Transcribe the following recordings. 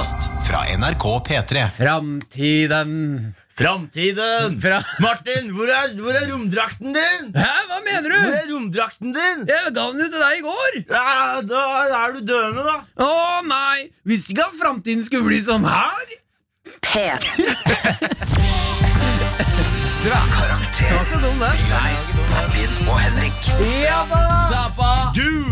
podkast fra NRK P3. Framtiden Framtiden! Fra Martin, hvor er, hvor er romdrakten din? Hæ, hva mener du? Hvor er romdrakten din? Jeg ga den ut til deg i går. Ja, da er du døende, da. Å nei! Visste ikke at framtiden skulle bli sånn her. Karakter Det var så dum, det. Jonis, Martin og Henrik Ja da!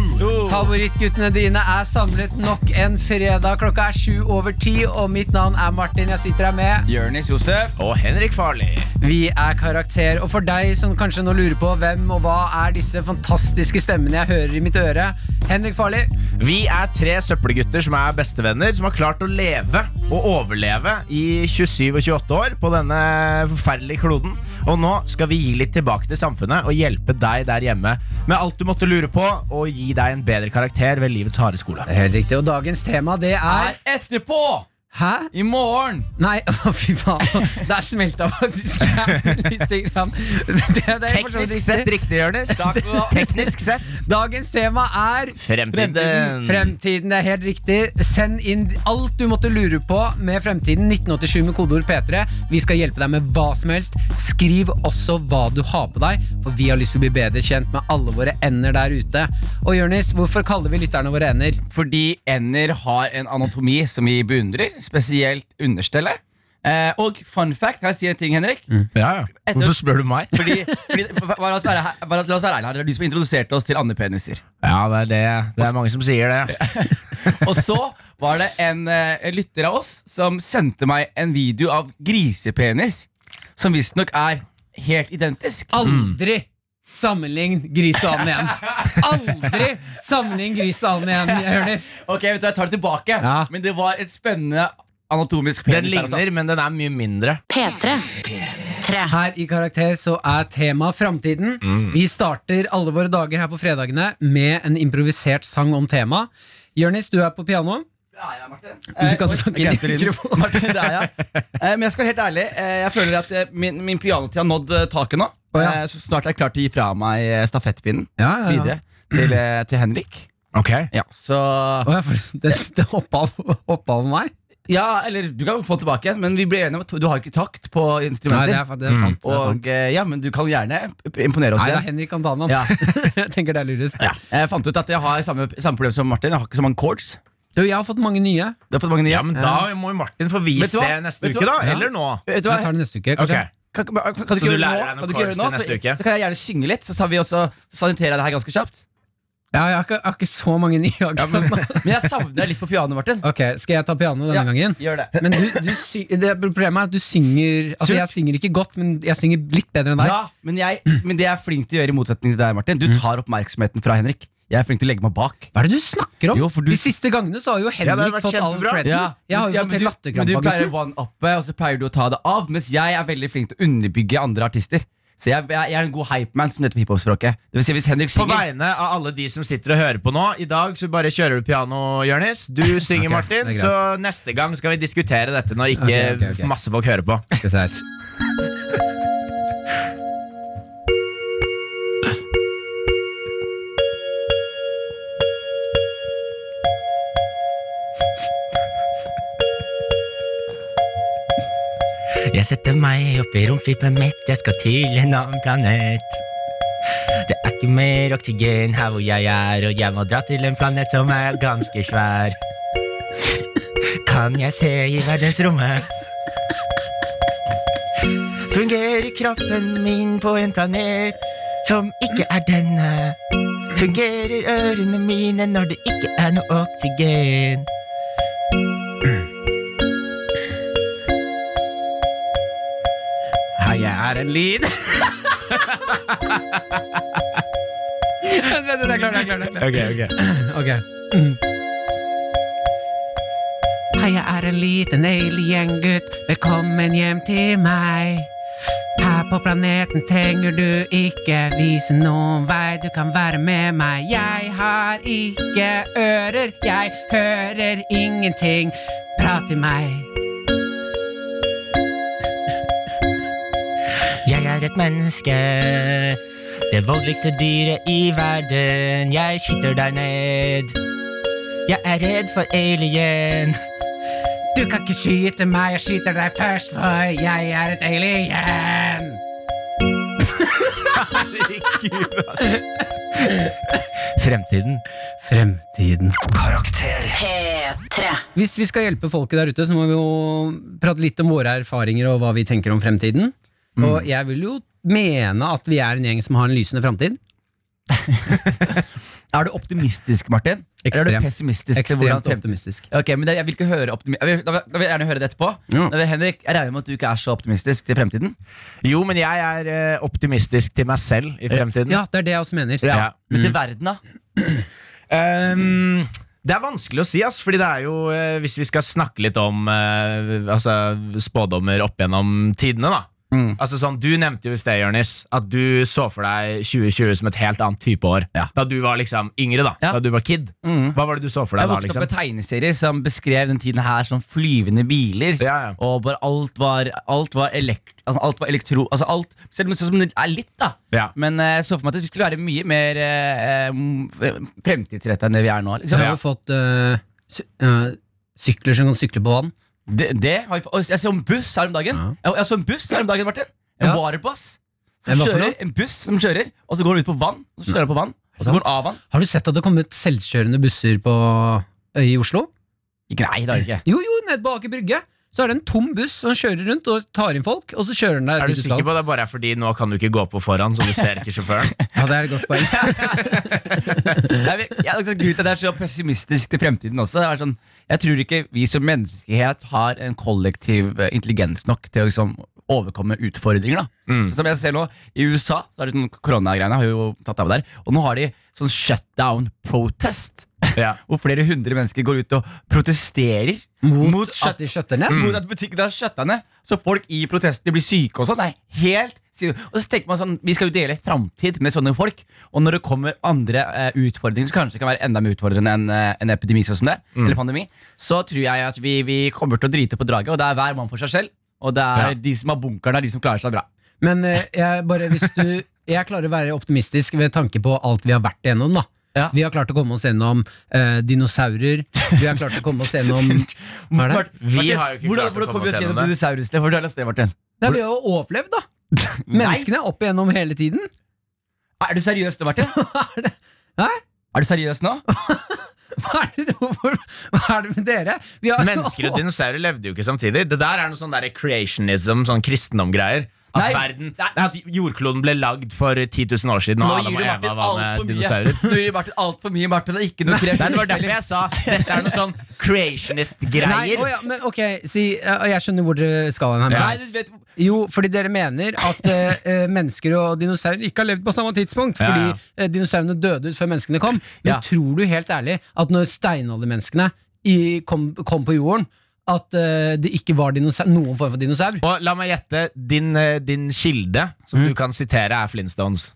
Favorittguttene dine er samlet nok en fredag. Klokka er sju over ti, og mitt navn er Martin. Jeg sitter her med Jørnis Josef. Og Henrik Farli. Vi er Karakter, og for deg som kanskje nå lurer på hvem og hva er disse fantastiske stemmene jeg hører i mitt øre, Henrik Farli. Vi er tre søppelgutter som er bestevenner, som har klart å leve og overleve i 27 og 28 år på denne forferdelige kloden. Og nå skal vi gi litt tilbake til samfunnet og hjelpe deg der hjemme med alt du måtte lure på, og gi deg en bedre karakter ved livets harde skole. Helt riktig, og dagens tema det er er etterpå! Hæ? I morgen! Nei, å, fy faen. Der smelta faktisk lite grann. Det, det er Teknisk sett riktig. Jonis. Teknisk sett. Dagens tema er Fremtiden. Fremtiden, det er helt riktig. Send inn alt du måtte lure på med fremtiden. 1987 med kodeord P3. Vi skal hjelpe deg med hva som helst. Skriv også hva du har på deg, for vi har lyst til å bli bedre kjent med alle våre ender der ute. Og Jonis, hvorfor kaller vi lytterne våre ender? Fordi ender har en anatomi som vi beundrer, spesielt understellet. Eh, og fun fact, kan jeg si en ting, Henrik? Ja, ja. Etter- Hvorfor spør du meg? Fordi, fordi bare, La oss være bare, la oss være ærlig. Det er du som introduserte oss til andepeniser. Ja, det er det. Det er mange som sier det. Og så var det en eh, lytter av oss som sendte meg en video av grisepenis, som visstnok er helt identisk. Aldri sammenlign gris og and igjen. Aldri sammenlign gris og and igjen, Jonis. Ok, vet du, Jeg tar det tilbake, Ja. men det var et spennende anatomisk penis. Den ligner, men den er mye mindre. P3. Tre. Her i Karakter så er tema framtiden. Vi starter alle våre dager her på fredagene med en improvisert sang om tema. Jonis, du er på piano. Ja, ja, Martin. Du kan snakke inn i mikrofonen. Martin, det er jeg. Eh, Men jeg skal være helt ærlig. eh, Jeg føler at eh, min, min pianotid har nådd eh, taket nå. Oh, ja. Eh, Så snart er jeg klar til å gi fra meg eh, stafettpinnen Ja, ja, ja. videre til, eh, til Henrik. Ok Ja, så Å, ja, for det, det hoppa av, hoppa av meg. Ja, eller du kan få tilbake igjen, men vi ble enige om at du har ikke takt på Nei, instrumenter. det er, det er sant. Det er og sant. eh, ja, men du kan gjerne imponere oss Nei, da, igjen. Henrik kan ta den. Ja. Jeg tenker det er lurest. Ja. Jeg fant ut at jeg har samme, samme problem som Martin. Jeg har ikke så mange chords. Du, jeg har fått mange nye. Du har fått mange nye. Ja, men Da må jo Martin få vise vist det neste uke, da. Eller nå. Vet du hva? Jeg tar det neste uke, kanskje. Kan, kan, kan, kan du Så ikke gjøre det nå? deg Kan du gjøre det nå? Så, kan jeg gjerne synge litt, så tar vi også saniterer det her ganske kjapt. Ja, jeg har ikke, jeg har ikke så mange nye akkurat nå. Men jeg savner litt på piano, Martin. Ok, Skal jeg ta piano denne Ja, gangen? Gjør det. Men du, du sy det problemet er at du synger Altså Surt. Jeg synger ikke godt, men jeg synger litt bedre enn deg. Ja, men, jeg, men det jeg er flink til å gjøre, i motsetning til deg, Martin, du tar oppmerksomheten fra Henrik. Jeg er flink til å legge meg bak. Hva er det du snakker om? Jo, for du- De siste gangene så har jo Ja, det Henrik vært fått all creden. Ja. Jeg har jo Ja, fått helt du- Men du pleier å one-uppe, og så pleier du å ta det av. Mens jeg er veldig flink til å underbygge andre artister. Så jeg, jeg, jeg er en god hypeman, som heter på hiphop-språket. Det vil si, hvis Henrik På vegne av alle de som sitter og hører på nå, i dag så bare kjører du piano, Jonis. Du synger, okay, Martin. Så neste gang skal vi diskutere dette når ikke okay, okay, ok. masse folk hører på. Skal vi se her. Jeg setter meg opp i romskipet mitt, jeg skal til en annen planet. Det er ikke mer oksygen her hvor jeg er, og jeg må dra til en planet som er ganske svær. Kan jeg se i verdensrommet? Fungerer kroppen min på en planet som ikke er denne? Fungerer ørene mine når det ikke er noe oksygen? Er en lyd. Vent, vent, jeg klarer det. jeg klarer det. Ok, ok. Ok. Mm. Hei, jeg er en liten alien-gutt. Velkommen hjem til meg. Her på planeten trenger du ikke vise noen vei. Du kan være med meg. Jeg har ikke ører, jeg hører ingenting. Prat til meg. Er et menneske, det voldeligste dyret i verden. Jeg skyter deg ned. Jeg er redd for alien. Du kan ikke skyte meg, jeg skyter deg først, for jeg er et alien. Fremtiden. Fremtiden. Karakter. P3. Hvis vi skal hjelpe folket der ute, så må vi jo prate litt om våre erfaringer og hva vi tenker om fremtiden. Og jeg vil jo mene at vi er en gjeng som har en lysende framtid. Er du optimistisk, Martin? Eller er du pessimistisk? Ekstremt optimistisk. Ok, men jeg vil ikke høre optimi jeg vil, da, vil, jeg gjerne høre det etterpå. Ja. Men Henrik, jeg regner med at du ikke er så optimistisk til fremtiden. Jo, men jeg er eh, optimistisk til meg selv i fremtiden. Ja, det er det jeg også mener. Ja. Men til verden, da? Um, det er vanskelig å si, ass, fordi det er jo eh, Hvis vi skal snakke litt om eh, altså, spådommer opp gjennom tidene, da. Mm. Altså sånn, Du nevnte jo i sted, Jørnis, at du så for deg 2020 som et helt annet type år. Ja. Da du var liksom yngre, da. Ja. Da du var kid. Mm. Hva var det du så for Jeg deg da? vokste opp liksom? med tegneserier som beskrev den tiden her som flyvende biler. Ja, ja. Og bare alt var, alt var, elekt, altså alt var elektro... Altså alt, selv om det er litt, da. Ja. Men eh, jeg så for meg at vi skulle være mye mer uh, fremtidsretta enn det vi er nå. Liksom. jeg har jo fått eh, sy eh, sykler som kan sykle på vann. Det, det har jeg, jeg så en buss her om dagen. Ja. Jeg, jeg så en buss her om dagen, Martin. En Ja. varebuss. Som En hva for kjører, noe? en buss som kjører, og så går den ut på vann. Og så kjører den på vann, og så går den av vann. Har du sett at det har kommet selvkjørende busser på, i Oslo? Nei, det har jeg ikke. Jo, jo, nede på Aker Brygge. Så er det en tom buss som kjører rundt og tar inn folk, og så kjører den der Er du dit sikker skal. på det bare er fordi nå kan du ikke gå på foran, så du ser ikke sjåføren? Ja, det er et godt poeng. Jeg, vet- jeg, altså, Grunnen til at jeg er så pessimistisk til fremtiden også Det er sånn, Jeg tror ikke vi som menneskehet har en kollektiv eh, intelligens nok til å liksom, overkomme utfordringer. da Mm. Så Som jeg ser nå I USA så er det sånn koronagreiene har jo tatt av der. Og nå har de sånn shutdown protest. Ja. Hvor flere hundre mennesker går ut og protesterer Mot, mot, at de skjøtter ned. mot at butikken har skjøtta ned. Så folk i protestene blir syke og sånn. Helt. Og så tenker man sånn Vi skal jo dele framtid med sånne folk. Og når det kommer andre eh, utfordringer som kanskje kan være enda mer utfordrende enn eh, en epidemi sånn som det, eller pandemi, så tror jeg at vi, vi kommer til å drite på draget. Og det er hver mann for seg selv. Og det er Ja. de som har bunkeren, er de som klarer seg bra. Men eh, jeg, bare, hvis du, jeg klarer å være optimistisk ved tanke på alt vi har vært igjennom. da Ja. Vi har klart å komme oss gjennom eh, dinosaurer. Vi har klart å komme oss gjennom Hva er det? Mart- Vi Martin, har jo ikke hvordan, klart å hvordan komme kommer vi oss gjennom gjennom det. dinosaurene? Fortell oss det, Martin. Nei, vi har jo overlevd, da. Menneskene opp igjennom hele tiden. Er du seriøs nå, Martin? er det, Hæ? Er du seriøs nå? Hva er det, hva er det med dere? Har, Mennesker og dinosaurer levde jo ikke samtidig. Det der er noe sånn der creationism, sånn kristendomgreier. At, Nei, verden, nei. at jordkloden ble lagd for 10 000 år siden, Nå Adam gir du Martin altfor mye. dinosaurer. Du gir Martin altfor mye, Martin. Det er ikke noe Nei, det var derfor jeg sa dette er noe sånn creationist-greier. Oh ja, men ok, si, uh, Jeg skjønner hvor dere skal hen. her. Nei, du vet Jo, fordi dere mener at eh, mennesker og dinosaurer ikke har levd på samme tidspunkt. Fordi ja. eh, dinosaurene døde ut før menneskene kom. Men Ja. tror du helt ærlig at når steinaldermenneskene kom, kom på jorden, at uh, det ikke var dinosaur, noen form for dinosaur? Og la meg gjette, din, eh, din kilde som Mm. du kan sitere, er Flintstones.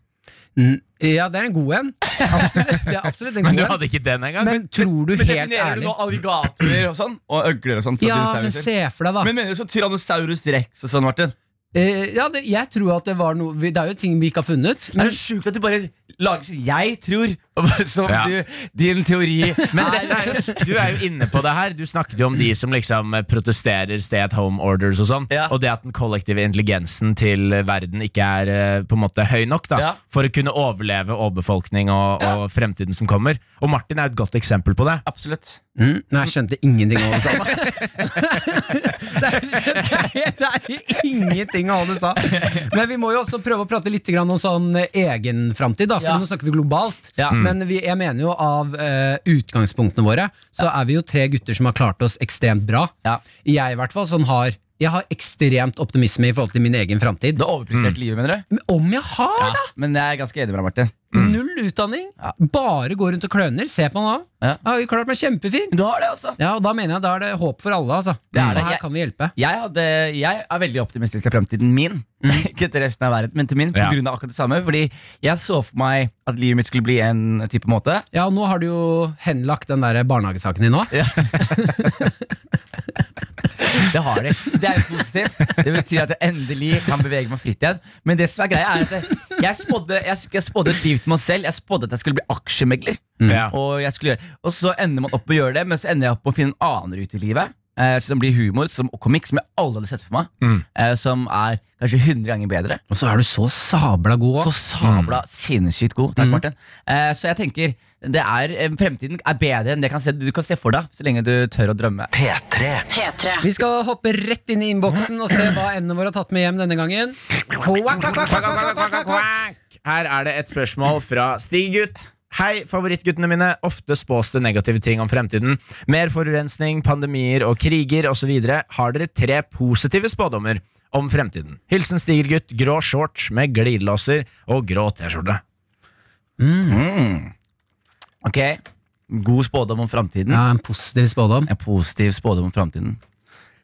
Mm, ja, det er en god en. Absolutt, det er absolutt en god en. Men du hadde ikke den engang. Men tror du Men helt definerer du ærlig nå alligatorer og sånn? Og øgler og sånn? Så Ja, men se for deg, da. Men mener du sånn Tyrannosaurus rex og sånn, Martin? Uh, ja, det, jeg tror at det var noe Det er jo ting vi ikke har funnet. Er det sjukt at du bare lager sånn 'jeg tror', som Ja. du, din teori Men er- dette er jo, du er jo inne på det her. Du snakket jo om de som liksom eh, protesterer stay at home orders og sånn. Ja. Og det at den kollektive intelligensen til verden ikke er eh, på en måte høy nok da Ja. for å kunne overleve overbefolkning og, og fremtiden som kommer. Og Martin er et godt eksempel på det. Absolutt. mm, Nei, jeg skjønte ingenting av det du sa. det, er, det, er, det ingenting av det du sa. Men vi må jo også prøve å prate litt om sånn egen framtid, for Ja. nå snakker vi globalt. Ja. Men vi, jeg mener jo av eh, utgangspunktene våre, så er vi jo tre gutter som har klart oss ekstremt bra. Ja. Jeg i hvert fall, som har jeg har ekstremt optimisme i forhold til min egen framtid. Du har overprestert livet, mener du? Men Om jeg har, da! men jeg er ganske enig med deg, Martin. Null utdanning. Ja. Bare går rundt og kløner. Se på meg nå. Ja. Jeg har jo klart meg kjempefint. Da er det, altså. Ja, og Da mener jeg da er det håp for alle. altså Det er det. Og her Jeg- kan vi hjelpe. Jeg, hadde, jeg er veldig optimistisk til fremtiden min. Ikke til resten av verden, men til min. På Ja. grunn av akkurat det samme Fordi jeg så for meg at livet mitt skulle bli en type måte. Ja, og Nå har du jo henlagt den der barnehagesaken din nå. Det har de. Det er jo positivt. Det betyr at jeg endelig kan bevege meg fritt igjen. Men det som er greia er at jeg, jeg, spådde, jeg, jeg spådde et liv til meg selv. Jeg spådde at jeg skulle bli aksjemegler. Mm. Og, jeg skulle og så ender man opp med å gjøre det, men så ender jeg opp med å finne en annen rute i livet. Eh, som blir humor som, og komikk, som jeg aldri hadde sett for meg. Mm. Eh, som er kanskje 100 ganger bedre. Og så er du så sabla god Så òg. sabla sinnssykt god. Takk, Mm. Martin. Eh, så jeg tenker det er, eh, fremtiden er bedre enn det kan se, du kan se for deg, så lenge du tør å drømme. P3. P3. Vi skal hoppe rett inn i innboksen og se hva endene våre har tatt med hjem denne gangen. Her er det et spørsmål fra Stig-gutt. Hei, favorittguttene mine. Ofte spås det negative ting om fremtiden. Mer forurensning, pandemier og kriger osv. Har dere tre positive spådommer om fremtiden? Hilsen Stigergutt, grå shorts med glidelåser og grå T-skjorte. Mm. Ok, god spådom om fremtiden. Ja, En positiv spådom. En positiv spådom om fremtiden.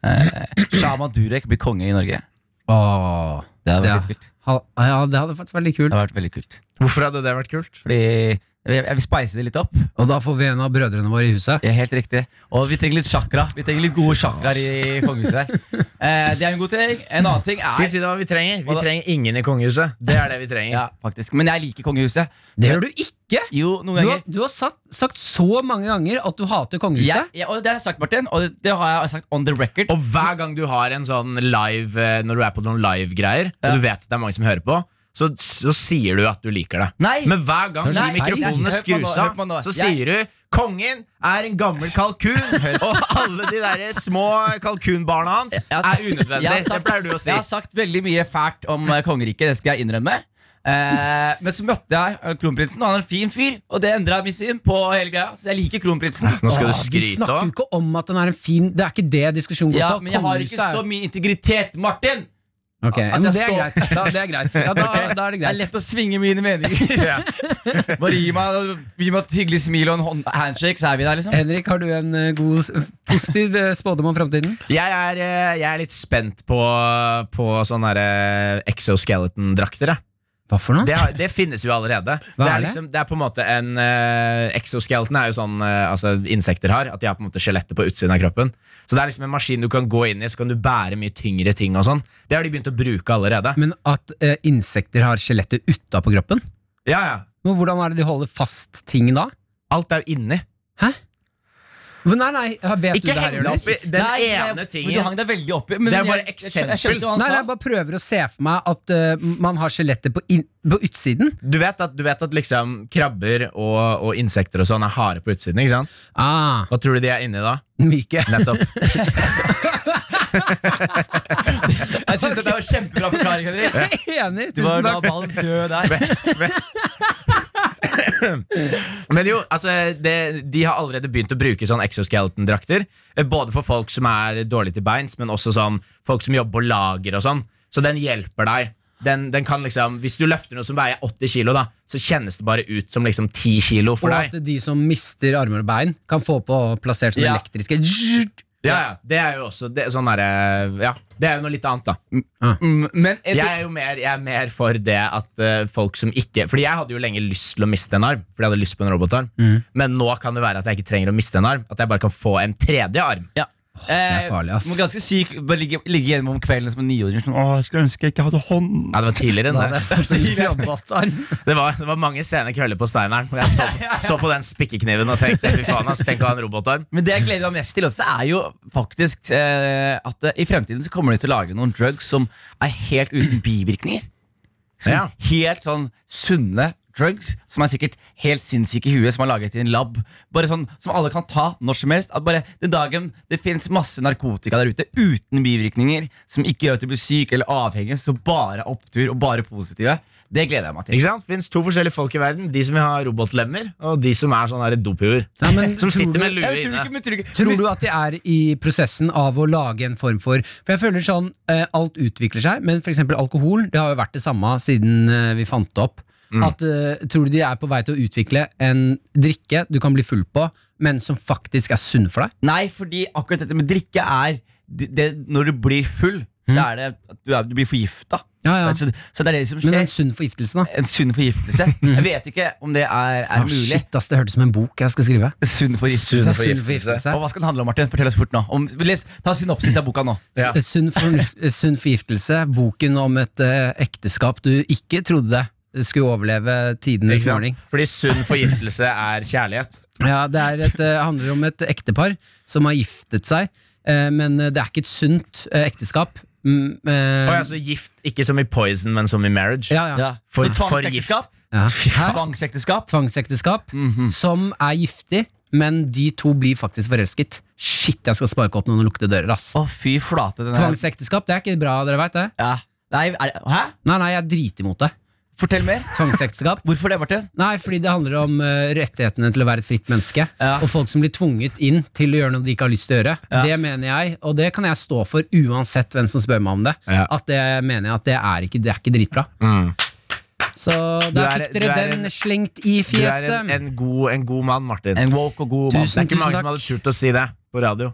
Eh, Shama Durek blir konge i Norge. Åh, Det hadde det, vært litt kult. ha- ja, det hadde faktisk vært litt Det hadde vært veldig kult. Hvorfor hadde det vært kult? Fordi jeg vil spice det litt opp. Og da får vi en av brødrene våre i huset. Ja, helt riktig. Og vi trenger litt chakra. Vi trenger litt gode chakraer i kongehuset her. Eh, det er en god ting. En annen ting er Si, si det hva vi trenger? Vi trenger ingen i kongehuset. Det er det vi trenger. Ja, faktisk. Men jeg liker kongehuset. Det gjør du ikke! Jo, noen Du har, du har sagt, sagt så mange ganger at du hater kongehuset. Ja, ja og det har jeg sagt, Martin. Og det, det har jeg sagt on the record. Og hver gang du har en sånn live eh, Når du er på noen live-greier, Ja. og du vet at det er mange som hører på, så, så sier du at du liker det. Nei! Men hver gang Nei, de mikrofonene skrus av, så Jeg- sier du 'Kongen er en gammel kalkun', og alle de der små kalkunbarna hans er unødvendig. Sagt, Det pleier du å si. Jeg har sagt veldig mye fælt om eh, kongeriket, det skal jeg innrømme. Eh, men så møtte jeg eh, kronprinsen, og han er en fin fyr. Og det endra mitt syn på hele greia. Så jeg liker kronprinsen. Nå skal du skryte Du snakker jo ikke om at han er en fin Det er ikke det diskusjonen går Ja, på. Men jeg har ikke så mye integritet, Martin! Ok, At men jeg det er greit. Da, det er greit. Ja, da, da er det Det er lett å svinge mine meninger. Bare gi meg, gi meg et hyggelig smil og en handshake, så er vi der, liksom. Henrik, har du en eh, god, positiv eh, spådom om framtiden? Jeg, er, eh, jeg er litt spent på, på sånne der, exoskeleton-drakter. Hva for noe? Det, har, det finnes jo allerede. Hva det, er er det? liksom, det er på en måte en uh, Exoskeleton er jo sånn uh, altså, insekter har. At de har på en måte skjelettet på utsiden av kroppen. Så det er liksom en maskin du kan gå inn i, så kan du bære mye tyngre ting. og sånn Det har de begynt å bruke allerede. Men at uh, insekter har skjelettet utapå kroppen? Ja, ja Men hvordan er det de holder fast ting da? Alt er jo inni. Men Nei, nei, vet Ikke du det her, Jonis? opp i den Nei, ene tingen du hang deg veldig opp i men Det er bare jeg- jeg- eksempel. Jeg Nei, nei, jeg bare prøver å se for meg at uh, man har skjelettet på, på utsiden. Du vet at, du vet at liksom krabber og, og insekter og sånn er harde på utsiden. ikke sant? Ah, Hva tror du de er inni da? myke. Nettopp. Jeg synes dette var kjempebra forklaring, Henrik. Enig, Du var tusen da takk. ballen dø der. Men jo, altså det, De har allerede begynt å bruke sånn exoskeleton-drakter. eh, Både for folk som er dårlige til beins, men også sånn folk som jobber på lager og sånn. Så den hjelper deg. Den, den kan liksom, Hvis du løfter noe som veier 80 kilo, da, så kjennes det bare ut som liksom 10 kilo for Og deg. at de som mister armer og bein, kan få på plassert som Ja. elektriske Ja, ja, Det er jo også det, er sånn derre- ja, det er jo noe litt annet, da. Mm, Men det... Jeg er jo mer, jeg er mer for det at uh, folk som ikke Fordi jeg hadde jo lenge lyst til å miste en arm, Fordi jeg hadde lyst på en robotarm. Mm. Men nå kan det være at jeg ikke trenger å miste en arm. At jeg bare kan få en tredje arm. ja. Er farlig, ass. Eh, er ganske syk Bare ligge, ligge hjemme om kvelden som en niåring. Sånn, Åh, jeg skulle ønske jeg ikke hadde hånd. Ja, det var tidligere enn det. Det var, det var mange sene kvelder på Steineren hvor jeg så, så på den spikkekniven og tenkte fy faen, ass, tenk å ha en robotarm. Men det jeg gleder meg mest til også er jo faktisk eh, at eh, i fremtiden så kommer de til å lage noen drugs som er helt uten bivirkninger. Som Ja. Helt sånn sunne drugs som er sikkert helt sinnssyke i huet, som er laget i en lab. Bare sånn Som alle kan ta når som helst. At bare Den dagen det fins masse narkotika der ute uten bivirkninger, som ikke gjør at du blir syk eller avhengig, så bare opptur og bare positive. Det gleder jeg meg til. Ikke sant? Det finnes to forskjellige folk i verden. De som vil ha robotlemmer, og de som er sånne her dopuer. Ja, Som sitter med lue inne. ikke, tror ikke Tror du at de er i prosessen av å lage en form for For jeg føler sånn, eh, alt utvikler seg, men for eksempel alkohol, det har jo vært det samme siden eh, vi fant det opp. At, uh, tror du de er på vei til å utvikle en drikke du kan bli full på, men som faktisk er sunn for deg? Nei, fordi akkurat dette med drikke er det, det, Når du blir full, så er det at du, er, du blir forgifta. Ja, ja. Så, så det er det som Men skjer. en sunn forgiftelse, da? En sunn forgiftelse. Jeg vet ikke om det er, er Ah, mulig. shit, ass, det hørtes som en bok jeg skal skrive. Sunn forgiftelse. Sunn Sunn forgiftelse. forgiftelse. Og hva skal den handle om, Martin? Fortell oss fort nå. Om, les, ta synopsis av boka nå. Ja. Sunn, for, sunn forgiftelse, boken om et uh, ekteskap du ikke trodde skulle overleve tidenes morgen. Fordi sunn forgiftelse er kjærlighet. Ja, det er et, eh, handler om et ektepar som har giftet seg eh, men det er ikke et sunt eh, ekteskap. Mm, eh, Og altså gift, ikke som i poison, men som i marriage. ja, ja. Ja. For- For, for tvangsekteskap. ja. tvangsekteskap. Tvangsekteskap. Tvangsekteskap som er giftig, men de to blir faktisk forelsket. Shit, jeg skal sparke opp noen lukte dører, ass. Å, fy flate. denne. Tvangsekteskap, det er ikke bra, dere veit det? Ja. Nei, er, hæ? Nei, nei, jeg driter imot det. Fortell mer. Tvangsekteskap. Hvorfor det, Martin? Nei, fordi det handler om uh, rettighetene til å være et fritt menneske. Ja. Og folk som blir tvunget inn til å gjøre noe de ikke har lyst til å gjøre. Ja. Det mener jeg, og det kan jeg stå for uansett hvem som spør meg om det. Ja. At det mener jeg at det er ikke, det er ikke dritbra. Mm. Så der er- fikk dere er den en- slengt i Du er en, en, god, en god mann, Martin. En woke og god mann. det er ikke mange takk. som hadde turt å si det på radio.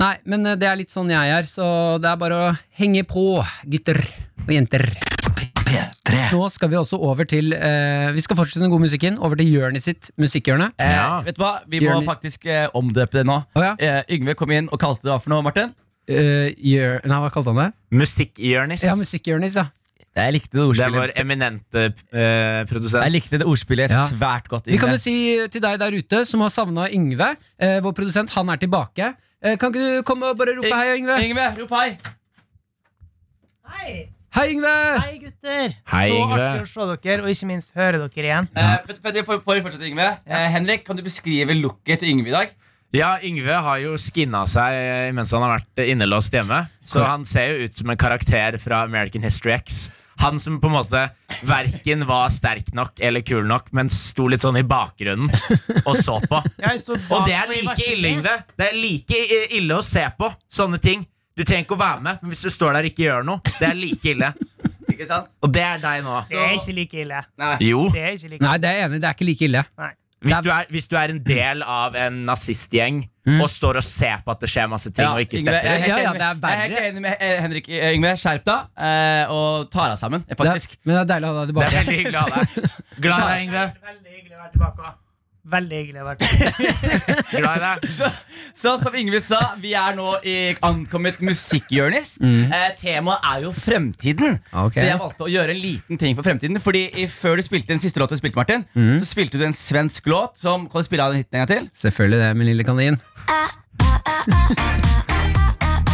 Nei, men eh, det er litt sånn jeg er, så det er bare å henge på, gutter og jenter. P3. Nå skal vi også over til eh, Vi skal fortsette den gode musikken. Over til Jørnis sitt musikkhjørne. Eh, Ja. Vet du hva? Vi må faktisk eh, omdøpe det nå. Å ja. eh, Yngve kom inn og kalte det hva for noe, Martin? Eh, Jør... Nei, hva kalte han det? Musikk-Jørnis. Ja, musikkhjørnis, ja. Jeg likte det det er ordspillet. vår eminente eh, produsent. Jeg likte det ordspillet Ja. svært godt. Vi kan jo si til deg der ute som har savna Yngve, eh, vår produsent, han er tilbake. Eh, kan ikke du komme og bare rope hei, Yngve? Yngve, rop hei! Hei, Hei, Yngve! hei gutter! Hei, så Yngve. artig å se dere, og ikke minst høre dere igjen. Eh, vet, for, for å fortsette, Yngve eh, Henrik, kan du beskrive looket til Yngve i dag? Ja, Yngve har jo skinna seg mens han har vært innelåst hjemme. Så han ser jo ut som en karakter fra American History X. Han som på en måte verken var sterk nok eller kul nok, men sto litt sånn i bakgrunnen og så på. Og det er like ille. Yngve. Det er like ille å se på sånne ting. Du trenger ikke å være med, men hvis du står der og ikke gjør noe, det er like ille. Ikke sant? Og det er deg nå. Det er ikke like ille. Nei. Jo. Det er ikke like ille. Nei, det er jeg enig, i, det er ikke like ille. Nei. Hvis du, er, hvis du er en del av en nazistgjeng og står og ser på at det skjer masse ting Ja, og ikke Yngve, jeg er helt Ja, ja, enig det er med- jeg er helt enig med Henrik. Eh, Yngve, skjerp deg, eh, og ta deg sammen, faktisk. Det er, men det er deilig å ha deg tilbake. Det er veldig hyggelig å ha deg. Glad i deg, Yngve. Veldig hyggelig å være tilbake. Veldig hyggelig å være her. Glad i deg. Så, så som Yngve sa, vi er nå i ankommet musikkhjørnis. Eh, temaet er jo fremtiden. Okay. Så jeg valgte å gjøre en liten ting for fremtiden. Fordi i, før du spilte den siste låten du spilte, Martin, så spilte du en svensk låt som Kan du spille av den hiten en gang til? Selvfølgelig det, min lille kanin.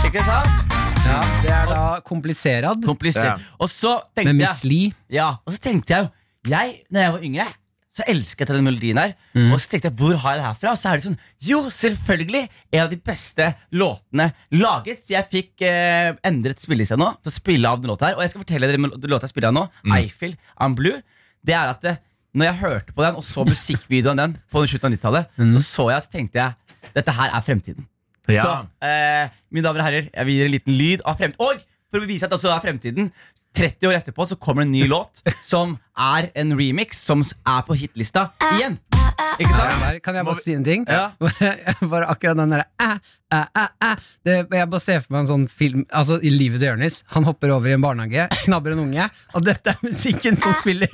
Ikke sant? Ja, det er da kompliserad Komplisert. Ja. Og så med tenkte Miss jeg Ja, og så tenkte jeg jo Jeg, når jeg var yngre Så elsket jeg den melodien her. Og så tenkte jeg, hvor har jeg det her fra? Og så er det sånn, jo, selvfølgelig En av de beste låtene laget Så jeg fikk eh, endret spillelista nå Til å spille av den låta her. Og jeg skal fortelle dere låta jeg spiller av nå Eiffel, I'm Blue. Det er at det, når jeg hørte på den Og så musikkvideoen den På den slutten av 90-tallet Så så jeg, så tenkte jeg Dette her er fremtiden. Ja. Så, eh, mine damer og herrer, jeg vil gi dere en liten lyd av fremtiden. Og for å bevise at det også er fremtiden, 30 år etterpå så kommer det en ny låt som er en remix som er på hitlista igjen. Ikke Ja, sant? der kan jeg bare si en ting? Ja. Bare, bare akkurat den derre æ, æ, æ, æ. Jeg bare ser for meg en sånn film Altså i livet til Jonis. Han hopper over i en barnehage, knabber en unge, og dette er musikken som spilles.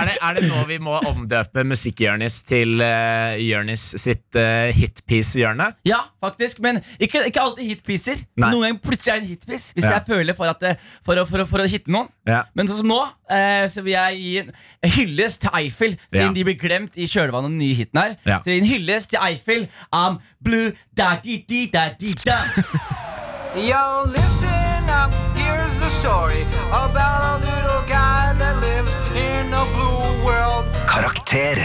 Er det, er det nå vi må omdøpe musikkhjørnis til uh, Jørnis sitt uh, hitpiece-hjørne? Ja, faktisk, men ikke, ikke alltid hitpiecer. Nei. Noen ganger plutselig er det en hitpiece hvis Ja. jeg føler for, at, det- for, å, for, å, for å hitte noen. Ja. Men sånn som nå, uh, så vil jeg gi en hyllest til Eiffel, siden Ja. de blir glemt i kjølvannet av den nye hiten her. Ja. Så en hyllest til Eiffel I'm blue da di di da di da. Yo, listen up, here's the story about all little Karakter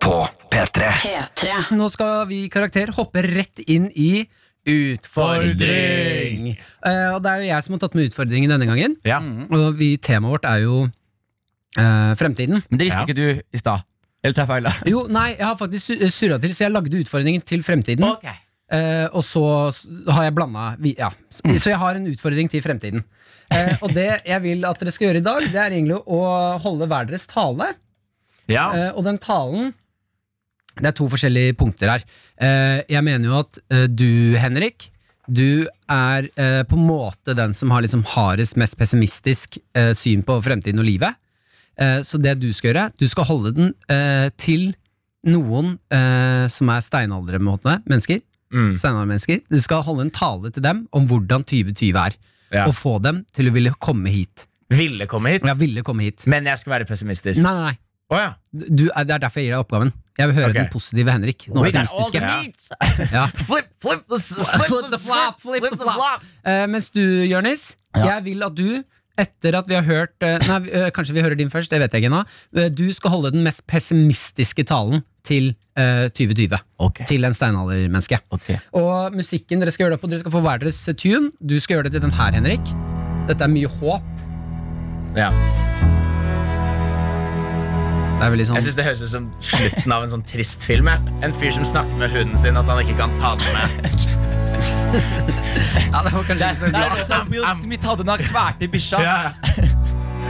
på P3. P3. Nå skal vi karakter hoppe rett inn i utfordring. Eh, og det er jo jeg som har tatt med utfordringen denne gangen. Ja. Og vi, temaet vårt er jo eh, fremtiden. Men det visste Ja. ikke du i stad. Eller tar jeg feil? da? Jo, nei, jeg har faktisk su- surra til, så jeg lagde utfordringen til fremtiden. Eh, og så s- har jeg blanda ja. Så, så jeg har en utfordring til fremtiden. Eh, og det jeg vil at dere skal gjøre i dag, det er egentlig å holde hver deres tale. Ja. Eh, og den talen Det er to forskjellige punkter her. Eh, jeg mener jo at eh, du, Henrik, du er eh, på en måte den som har liksom hardest, mest pessimistisk eh, syn på fremtiden og livet. Eh, så det du skal gjøre, du skal holde den til noen som er steinaldrende mennesker. Mm. Steinaldermennesker. Du skal holde en tale til dem om hvordan 2020 er. Ja. Og få dem til å ville komme hit. Ville komme hit, Ja, ville komme hit. men jeg skal være pessimistisk. Nei, nei, nei. Å ja. Du, det er derfor jeg gir deg oppgaven. Jeg vil høre okay. den positive Henrik. Den optimistiske. Ja. Flip, flip the, flip Flip the flop, flip the flop. Uh, mens du, Jonis, jeg vil at du, etter at vi har hørt uh, Nei, uh, kanskje vi hører din først, det vet jeg ikke ennå. Eh, du skal holde den mest pessimistiske talen til eh, 2020. Okay. Til en steinaldermenneske. Okay. Og musikken dere skal gjøre det på, dere skal få hver deres tune. Du skal gjøre det til den her, Henrik. Dette er mye håp. Ja. Det er veldig sånn Jeg synes Det høres ut som slutten av en sånn trist film. jeg. En fyr som snakker med hunden sin, at han ikke kan ta den med. Ja, det var kanskje Det ikke så det glad. er Will Smith hadde den kverte bikkja. Yeah.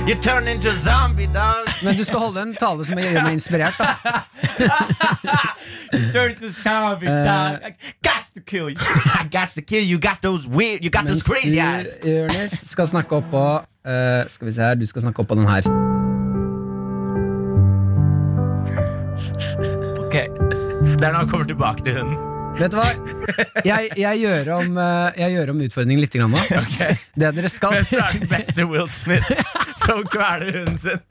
You turn into zombie, dog. Men du skal holde en tale som gjør meg inspirert. da Turn into zombie, dog. I got to kill you. I got to kill you. Got those weird. You got Mens those crazy du, eyes. Jonis, skal snakke opp på eh, Skal vi se her, du skal snakke opp på den her. Ok, Det er når han kommer tilbake til hunden. Vet du hva? Jeg, jeg, gjør, om, eh, jeg gjør om utfordringen litt. Grann, nå. Det dere skal Men så er den beste Will Smith som kveler hunden sin.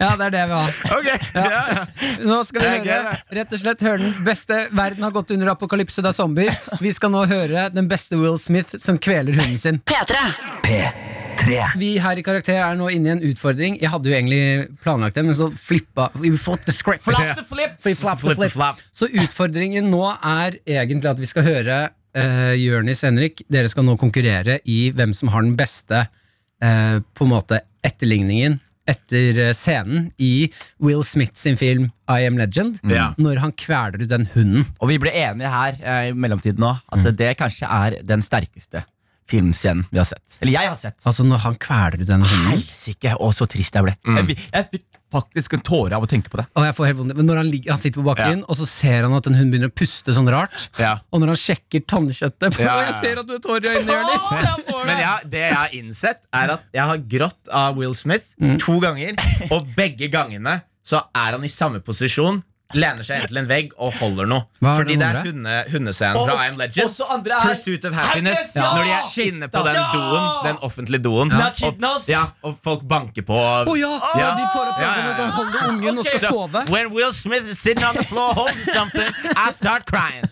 Ja, det er det vi har. Ok, ja, ja. Nå skal vi Det er gøy, høre rett og slett høre den beste Verden har gått under apokalypse, det er zombier. Vi skal nå høre den beste Will Smith som kveler hunden sin. P3. P3. Vi her i Karakter er nå inne i en utfordring. Jeg hadde jo egentlig planlagt den, men så flippa We flipped the script. Flap the flip. Flip, flap Flip flip. flap. Så utfordringen nå er egentlig at vi skal høre uh, Jørnis Henrik. Dere skal nå konkurrere i hvem som har den beste uh, på en måte etterligningen etter eh, scenen i Will Smith sin film I Am Legend. Ja. Når han kveler ut den hunden. Og vi ble enige her eh, i mellomtiden nå at det kanskje er den sterkeste filmscenen vi har sett. Eller jeg har sett. Altså når han kveler ut den hunden. Helsike, og så trist jeg ble. Jeg, jeg fikk faktisk en tåre av å tenke på det. Og jeg får helt vondt. Men når han, ligger, han sitter på bakken, og så ser han at en hund begynner å puste sånn rart. Ja. Og når han sjekker tannkjøttet på, Ja, ja, jeg ser at du har tårer i øynene, Jonis! Men ja, det jeg har innsett, er at jeg har grått av Will Smith to ganger, og begge gangene så er han i samme posisjon. Lener seg inntil en vegg og holder noe. Hva er Fordi det er hunde, hundescenen fra I Am Legend. Også andre er Pursuit of Happiness. Ja! Når de er inne på den Ja! doen, den offentlige doen. Ja, Og, ja, og folk banker på. Å ja! Ja. De får opp øynene og holder ungen og skal So, sove. when Will Smith is sitting on the floor holding something, I start crying.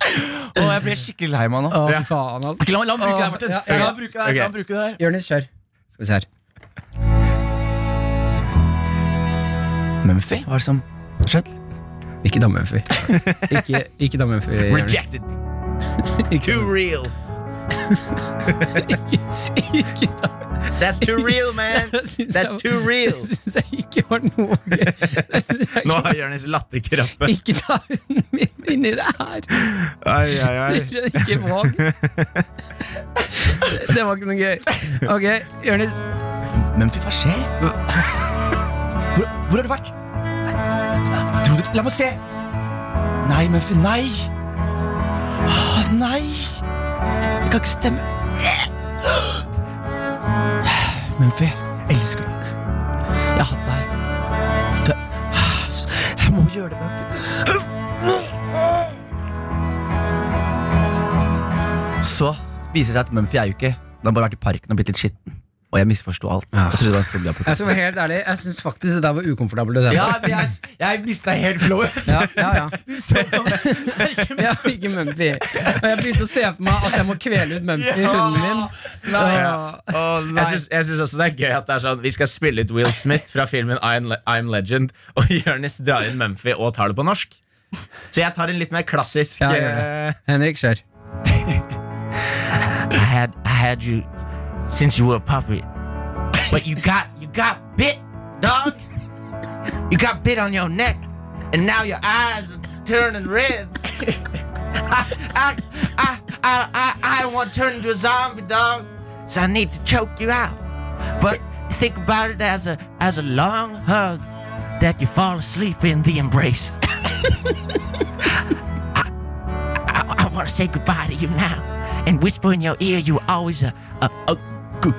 oh, jeg blir skikkelig lei meg nå. Oh, Ja. faen, altså. La, la ham bruke det her, Martin. ja, ja, La ham bruke det her. La bruke det her. Jonis, kjør. Skal vi se her. Mumphy, hva er det som har skjedd? Ikke da Mumphy. Ikke, ikke da Mumphy. Rejected. Ikke, Too real. ikke da That's too real, man. That's too real. Det syns jeg ikke var noe gøy. Det Nå ikke- har Jonis latterkrampe. Ikke ta hunden min inni det her. Ai, ai, ai. Ikke våg. Det var ikke noe gøy. Ok, Jonis. fy, hva skjer? Hvor, hvor har du vært? Dro du La meg se! Nei, Muffy. nei! Åh, nei! Det kan ikke stemme. Muffy, jeg elsker deg. Jeg har hatt deg. Jeg må gjøre det, Muffy. Så viser det seg at Mumphy er jo ikke Den har bare vært i parken og blitt litt skitten. Og jeg misforsto alt. Ja. Jeg trodde det var en Jeg skal være helt ærlig, jeg syns faktisk det der var ukomfortabelt. Ja, men jeg, jeg mista helt flowet. Ja, ja, ja. Ja, ikke Mumphy. Og jeg begynte å se for meg at jeg må kvele ut Mumphy, hunden min. Nei. Åh. Jeg syns, jeg syns også det er gøy at det er sånn Vi skal spille ut Will Smith fra filmen I'm, Le I'm Legend, og Jonis drar inn Mumphy og tar det på norsk. Så jeg tar en litt mer klassisk Ja, det. Henrik, kjør. I had I had you since you were a puppet. But you got you got bit, dog. You got bit on your neck, and now your eyes are turning red. I I I I I, don't want to turn into a zombie, dog. So I need to choke you out. But think about it as a as a long hug that you fall asleep in the embrace. I, I, I want to say goodbye to you now and whisper in your ear you were always a, a, a good,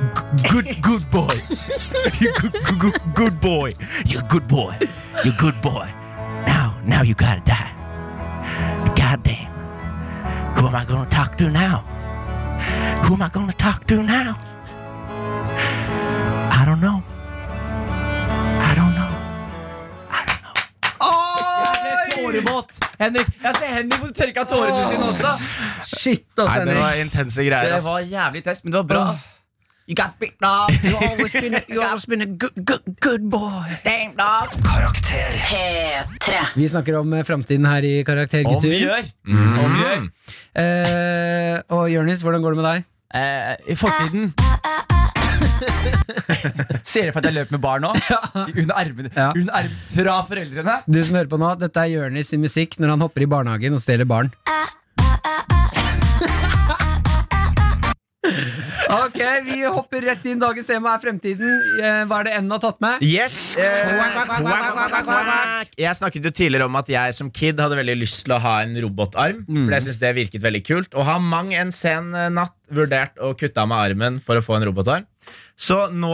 good, good boy. You're good, good, good, good boy. You're a good boy. You're a good boy. Now, now you gotta die. Goddamn. Who am I gonna talk to now? Who am I gonna talk to now? I don't know. I don't know. I don't know. våt. Henrik, jeg ser Henrik må tørke av tårene sine også. Shit, Nei, altså, det Henrik. var intense greier. Det ass. var jævlig test, men det var bra. ass You got big dog. You always been a, you always been a good, good, good boy. Damn dog. Karakter. P3. Vi snakker om eh, framtiden her i Karakter, Om vi gutter. gjør. Mm. Om vi gjør. Eh, og Jonis, hvordan går det med deg? Eh, I fortiden Ser dere for at jeg løper med barn nå? Under armene Ja. Under arm fra foreldrene. Du som hører på nå, Dette er Jonis sin musikk når han hopper i barnehagen og stjeler barn. Ok, vi hopper rett inn. Dagens tema er fremtiden. Eh, Hva er det N har tatt med? Yes eh, Jeg snakket jo tidligere om at jeg som kid hadde veldig lyst til å ha en robotarm. For jeg synes det virket veldig kult Og har mang en sen eh, natt vurdert å kutte av meg armen for å få en robotarm. Så nå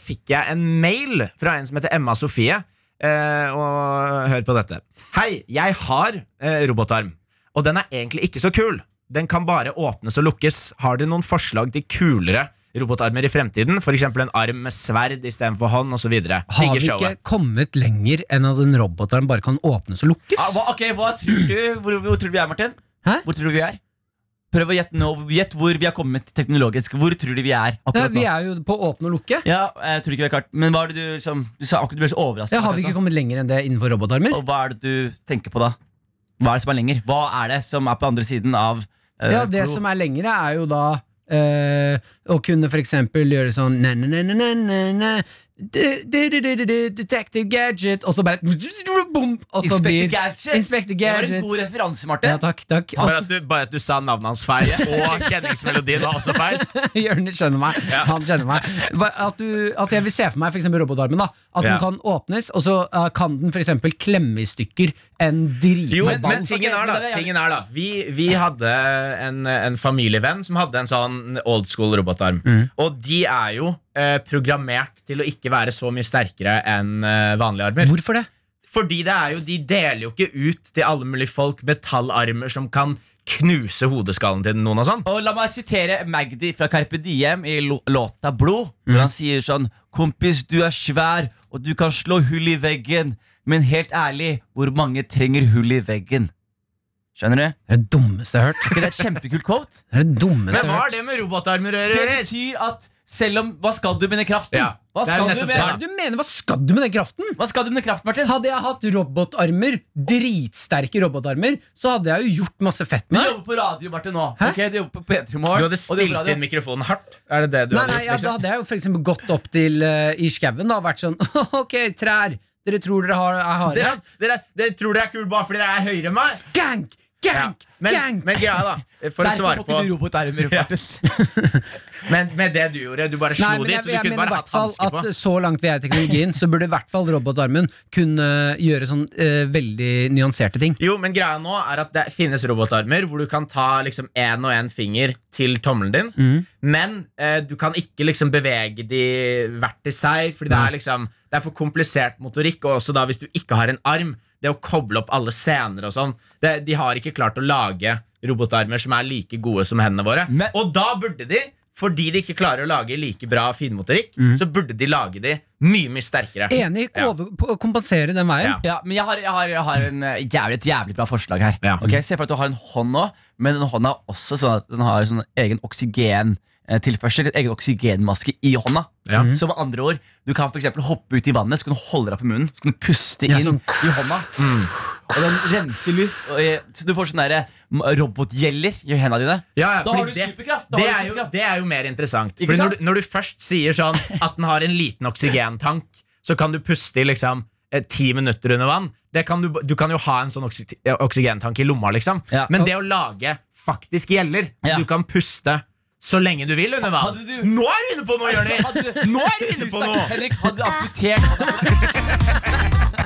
fikk jeg en mail fra en som heter Emma Sofie. Eh, og hør på dette. Hei, jeg har robotarm, og den er egentlig ikke så kul. Den kan bare åpnes og lukkes. Har dere noen forslag til kulere robotarmer i fremtiden? F.eks. en arm med sverd istedenfor hånd osv. Har vi ikke kommet lenger enn at en robotarm bare kan åpnes og lukkes? Ah, hva, ok, hva tror du? Hvor, hvor tror du vi er, Martin? Hæ? Hvor tror du vi er? Prøv å gjette nå. Gjett hvor vi har kommet teknologisk. Hvor tror du vi er Ja, vi er jo på åpne og lukke. Ja, jeg tror ikke vi er klart Men hva er det du som Du sa akkurat du ble så overrasket. Ja, har vi ikke nå. kommet lenger enn det innenfor robotarmer? Og hva er det du tenker på da? Hva er det som er lenger? Hva er det som er på andre siden av Ja, Det blod? som er lengre, er jo da eh, å kunne for eksempel gjøre sånn Detective Gadget, og så bare boom, Og så Inspector Gadget. Inspector Det var en god referanse, Martin. Ja, takk, takk. Bare at, du, bare at du sa navnet hans feil, og kjenningsmelodien var også feil. Jonis skjønner meg. Han kjenner meg. At du, altså jeg vil se for meg for eksempel robotarmen. da At Ja. den kan åpnes, og så eh, kan den for eksempel klemme i stykker en Jo, dritball. men tingen er da, men tingen er da vi, vi hadde en, en familievenn som hadde en sånn old school robotarm. Og de er jo eh, programmert til å ikke være så mye sterkere enn eh, vanlige armer. Hvorfor det? Fordi det er jo, de deler jo ikke ut til alle mulige folk metallarmer som kan knuse hodeskallen til noen og sånn. Og La meg sitere Magdi fra Carpe Diem i låta Blod. Hvor han sier sånn Kompis, du er svær, og du kan slå hull i veggen. Men helt ærlig, hvor mange trenger hull i veggen? Skjønner du? Det er det dummeste jeg har hørt. Er ikke det et kjempekult quote? Det er det dummeste Men hva har hørt. det med robotarmer å Det betyr at selv om Hva skal du med den kraften? Ja, Hva er skal du med. Hva er det du mener? Hva skal du med den kraften? Hva skal du med den kraften, Martin? Hadde jeg hatt robotarmer, dritsterke robotarmer, så hadde jeg jo gjort masse fett med det. jobber på radio, Martin, nå. Hæ? Ok, Du jobber på P3 Du Morgen. hadde du stilt inn mikrofonen hardt? Er det det du Nei, hadde nei, gjort? ja, Da liksom? hadde jeg jo for eksempel gått opp til uh, i skauen og vært sånn Ok, trær. Dere tror dere har, er harde? Dere, dere, dere tror dere er kule bare fordi dere er høyere enn meg? Gang! Ja. Men, gank! men greia, da. For å Derfor svare får på ikke du robotarmer. Ja. Men med det du gjorde, du bare slo Nei, de, så du jeg kunne bare hatt hansker på. så langt vi er i teknologien, så burde i hvert fall robotarmen kunne gjøre sånn uh, veldig nyanserte ting. Jo, men greia nå er at det finnes robotarmer hvor du kan ta liksom én og én finger til tommelen din, Mm. men uh, du kan ikke liksom bevege de hvert til seg, fordi det er liksom Det er for komplisert motorikk, og også da hvis du ikke har en arm, det å koble opp alle scener og sånn det, De har ikke klart å lage robotarmer som er like gode som hendene våre. Men- og da burde de fordi de ikke klarer å lage like bra finmotorikk, Mm. så burde de lage de mye mye sterkere. Enig. Ja. Kompensere den veien. Ja. Ja, men jeg har, jeg har, jeg har en, eh, jævlig, et jævlig bra forslag her. Ja. Okay, Se for deg at du har en hånd nå, men den hånda er også sånn at den har sånn egen oksygen tilførsel, Egen oksygenmaske i hånda. Ja. Så med andre ord, Du kan for eksempel hoppe ut i vannet, så kan du holde deg på munnen, så kan du puste Ja, inn sånn. i hånda. Og den renser luft. Og, du får sånn robotgjeller i hendene dine. Ja, ja, Da har du det, superkraft, Det, har du er jo, det er jo mer interessant. Fordi når, du, når du først sier sånn at den har en liten oksygentank, så kan du puste i liksom eh, ti minutter under vann. Det kan du, du kan jo ha en sånn oksy, oksygentank i lomma, liksom. Ja. Men det å lage faktisk gjeller, så Ja. du kan puste så lenge du vil under vann du- Nå er du inne på noe, Jonis! Nå er du inne på noe! Henrik, hadde du amputert?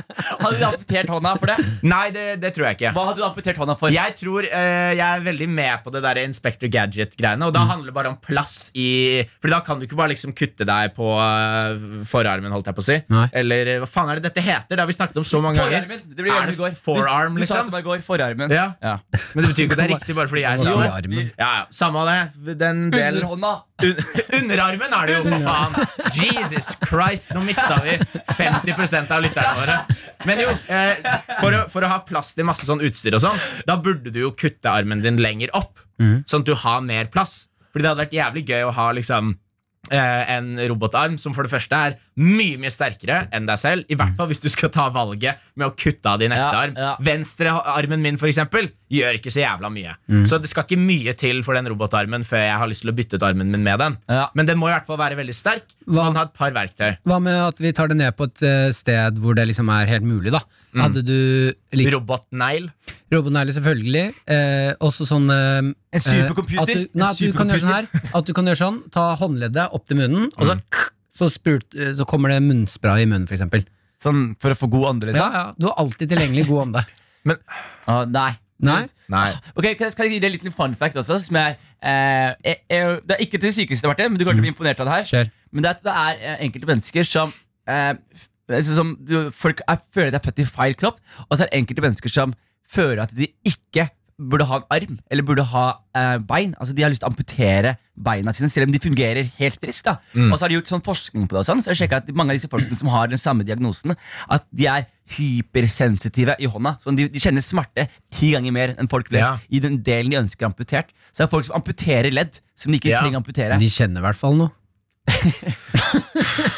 Hadde du amputert hånda for det? Nei, det, det tror jeg ikke. Hva hadde du amputert hånda for? Jeg tror uh, jeg er veldig med på det der Inspector Gadget-greiene. Mm. Og da handler det bare om plass i Fordi da kan du ikke bare liksom kutte deg på uh, forarmen, holdt jeg på å si. Nei. Eller hva faen er det dette heter? Det har vi snakket om så mange ganger. Forarmen. Det blir Er gjerne i går. det forearm, du, du sa det til meg i går. Forarmen. Ja. Ja. Men det betyr ikke at det er riktig bare fordi jeg sa det. Ja, ja, Samme av det. Den del Underhånda. Un Underarmen er det jo, for faen! Jesus Christ, nå mista vi 50% av lytterne våre. Men jo, eh, for, å, for å ha plass til masse sånn utstyr og sånn, da burde du jo kutte armen din lenger opp. Sånn at du har mer plass. Fordi det hadde vært jævlig gøy å ha liksom en robotarm som for det første er mye mye sterkere enn deg selv. I hvert fall hvis du skal ta valget med å kutte av din ekte Ja, arm. ja. Venstrearmen min for eksempel, gjør ikke så jævla mye. Så det skal ikke mye til for den robotarmen før jeg har lyst til å bytte ut armen min med den. Ja. Men den må i hvert fall være veldig sterk, så Hva- man har et par verktøy. Hva med at vi tar det ned på et eh, sted hvor det liksom er helt mulig, da? Hadde du likt Robotnegl. robotnegler, selvfølgelig. Eh, også sånn eh, En supercomputer? eh, At du, nei, at du kan gjøre sånn her. At du kan gjøre sånn, ta håndleddet opp til munnen, og så, så, sprut, eh, så kommer det munnspray i munnen, for eksempel. Sånn for å få god ånde, liksom? ja, du har alltid tilgjengelig god ånde. Ah, nei. Nei? Nei. Ok, kan jeg, skal jeg gi deg en liten fun fact også? Som er, eh, jeg, jeg, det er ikke til sykehuset, Martin, men du kommer til å bli imponert av det her. Kjør. Men det er at det er eh, enkelte mennesker som, eh, som du, Folk er, føler at de er født i feil kropp, og så er det enkelte mennesker som føler at de ikke burde ha en arm eller burde ha eh, bein. Altså De har lyst til å amputere beina sine, selv om de fungerer helt friskt. da Og så har de gjort sånn forskning på det, og sånn Så jeg at mange av disse folkene som har den samme diagnosen, At de er hypersensitive i hånda. Sånn de, de kjenner smerte ti ganger mer enn folk flest Ja. i den delen de ønsker amputert. Så det er folk som amputerer ledd som de ikke Ja. trenger amputere. De kjenner i hvert fall noe.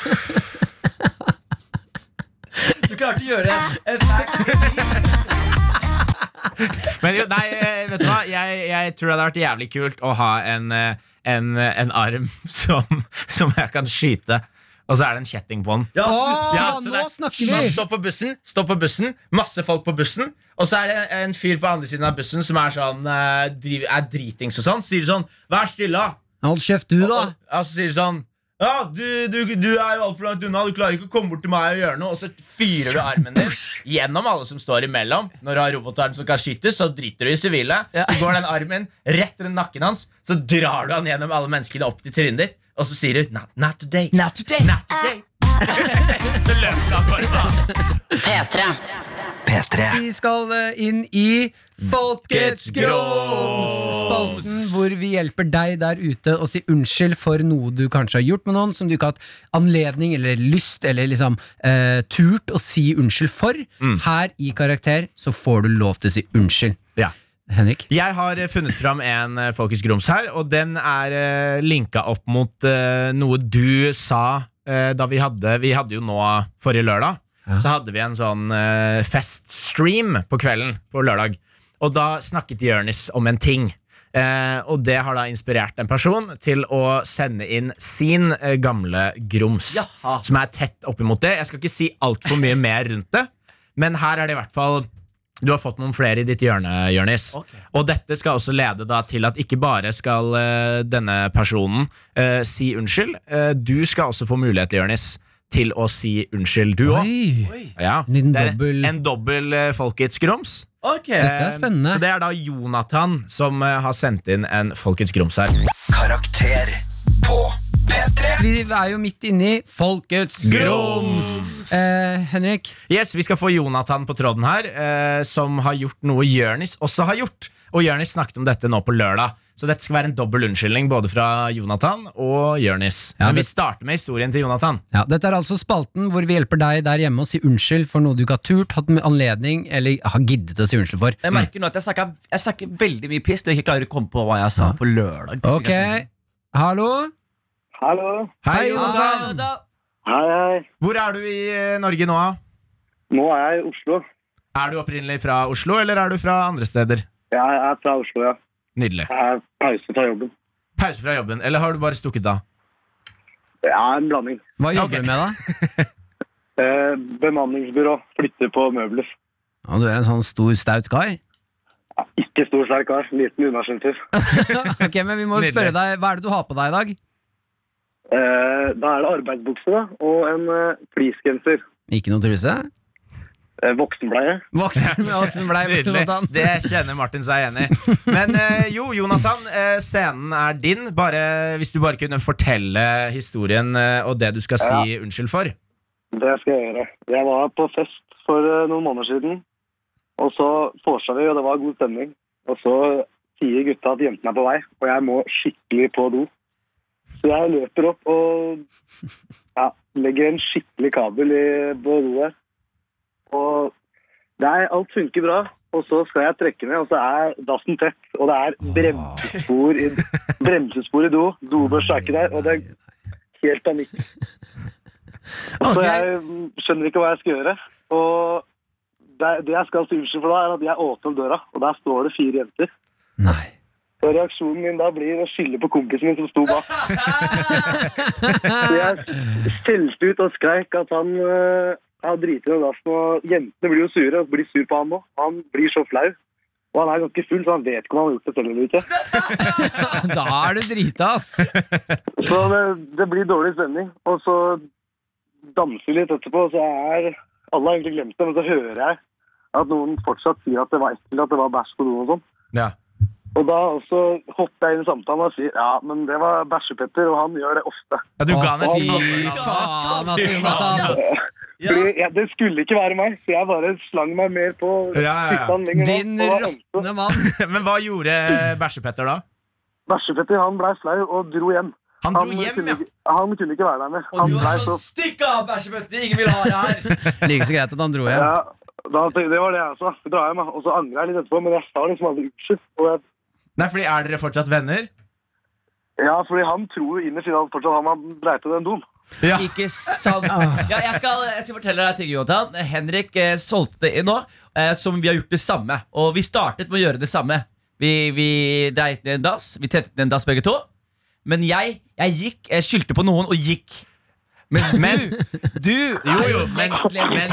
Du klarte å gjøre en Men jo, nei, eh, vet du hva? Jeg, jeg tror det hadde vært jævlig kult å ha en, eh, en, en arm som, som jeg kan skyte. Og så er det en kjetting på den. Ja, Åh, Ja, nå er- snakker vi! Stå på bussen, stå på bussen Masse folk på bussen Og så er det en fyr på andre siden av bussen Som er sånn, eh, driv, er dritings og sånn Sier sånn, vær stille Hold kjeft, du, da. Og, og så sier sånn Ja, du, du, du er jo alt for langt unna. Du klarer ikke å komme bort til meg og gjøre noe Og så fyrer du armen din Gjennom alle som står imellom. Når du har robotarm som kan skytes Så driter du i sivile. Så går den armen rett rundt nakken hans Så drar du han gjennom alle menneskene opp til trynet ditt Og så sier du, not, not today. Not today. Not today. Så løper han bare faen P3. P3. Vi skal eh, inn i Folkets grums! Spalten hvor vi hjelper deg der ute å si unnskyld for noe du kanskje har gjort med noen som du ikke har hatt anledning eller lyst eller liksom eh, turt å si unnskyld for. Her i Karakter så får du lov til å si unnskyld. Ja Henrik? Jeg har eh, funnet fram en eh, Folkets Grums her, og den er uh, linka opp mot eh, noe du sa eh, da vi hadde Vi hadde jo nå forrige lørdag. Så hadde vi en sånn uh, feststream på kvelden på lørdag. Og da snakket Jørnis om en ting. Eh, og det har da inspirert en person til å sende inn sin eh, gamle grums. Jaha. Som er tett oppimot det. Jeg skal ikke si altfor mye mer rundt det, men her er det i hvert fall du har fått noen flere i ditt hjørne, Jørnis. Og dette skal også lede da til at ikke bare skal eh, denne personen eh, si unnskyld, eh, du skal også få mulighet, Jørnis, til å si unnskyld, du òg. Ja. En Det er dobbel eh, Folkets grums. Okay. Dette er spennende. Så det er da Jonathan som eh, har sendt inn en Folkets grums her. Karakter på P3. Vi er jo midt inni Folkets grums! Eh, Henrik? Yes, Vi skal få Jonathan på tråden her, eh, som har gjort noe Jørnis også har gjort. Og Jørnis snakket om dette nå på lørdag. Så dette skal være en dobbel unnskyldning både fra Jonathan og Jørnis. Ja, Men vi starter med historien til Jonathan. Ja, Dette er altså spalten hvor vi hjelper deg der hjemme å si unnskyld for noe du ikke har turt, hatt anledning eller har giddet å si unnskyld for. Jeg merker nå at jeg snakker, jeg snakker veldig mye piss, når jeg ikke klarer å komme på hva jeg sa på lørdag. Ok, hallo? Hallo. Hei, Jonathan! Hei, hei. Hvor er du i eh, Norge nå? da? Nå er jeg i Oslo. Er du opprinnelig fra Oslo, eller er du fra andre steder? Jeg er fra Oslo, ja. Nydelig. Det er pause fra jobben. Pause fra jobben, eller har du bare stukket av? Det er en blanding. Hva jobber du med, da? Eh, bemanningsbyrå. Flytter på møbler. Ja, du er en sånn stor, staut kar? Ja, ikke stor, sterk kar. Liten unnaskylder. ok, men vi må Nydelig. spørre deg, Hva er det du har på deg i dag? Eh, da er det arbeidsbukse og en eh, fleecegenser. Ikke noe truse? Eh, voksenbleie. Voksen, voksen. Jonathan. Det kjenner Martin seg igjen i. Men eh, jo, Jonathan, eh, scenen er din. Bare, hvis du bare kunne fortelle historien og det du skal si unnskyld for. Det skal jeg gjøre. Jeg var på fest for noen måneder siden. Og så vorsa vi, og det var god stemning. Og så sier gutta at jentene er på vei, og jeg må skikkelig på do. Så jeg løper opp og ja, legger en skikkelig kabel i på do der. Og Nei, alt funker bra. Og så skal jeg trekke ned, og så er dassen tett. Og det er bremsespor i, bremsespor i do. Dobørsa er ikke der, og det er helt panikk. Og så jeg mm, skjønner ikke hva jeg skal gjøre. Og det, det jeg skal si unnskyld for da, er at jeg åpner døra, og der står det fire jenter. Nei. Og reaksjonen min da blir å skylde på kompisen min som sto bak. Så jeg skjelte ut og skreik at han har driti i dassen, og jentene blir jo sure og blir sur på han òg. Han blir så flau. Og han er ganske full, så han vet ikke om han har gjort det selv eller ikke. Da er du drita, ass. Så det, det blir dårlig stemning. Og så danser vi litt etterpå, og så er Alle har egentlig glemt det, men så hører jeg at noen fortsatt sier at det var ekkelt, at det var bæsj på doen og sånn. Ja. Og da også hopper jeg inn i samtalen og sier ja, men det var Bæsjepetter, og han gjør det ofte. Ja, du ga fy faen, altså, Jonathan. Fordi jeg, det skulle ikke være meg, så jeg bare slang meg mer på. Ja, ja, ja. Din råtne mann. Men hva gjorde Bæsjepetter da? Bæsjepetter han blei flau og dro hjem. Han dro hjem, kunne, ja. ikke- han kunne ikke være der mer. Og Han du var sånn så Stikk av, Bæsjepetter, Ingen vil ha deg her! Like så greit at han dro hjem. ja, da, Det var det jeg sa. Så drar jeg. Og så angrer jeg litt etterpå, men jeg sa liksom aldri unnskyld. Og jeg, Nei, fordi Er dere fortsatt venner? ja, fordi han tror jo innerst inne at fortsatt han har dreit den doen. Ja. Ikke sant? Ja, jeg, skal, jeg skal fortelle deg ting, Jonathan. Henrik eh, solgte det inn nå, eh, som vi har gjort det samme. Og vi startet med å gjøre det samme. Vi, vi dreit ned en dass. Vi tettet ned en dass begge to. Men jeg, jeg gikk, jeg skyldte på noen og gikk. Men, du, du er jo men, men,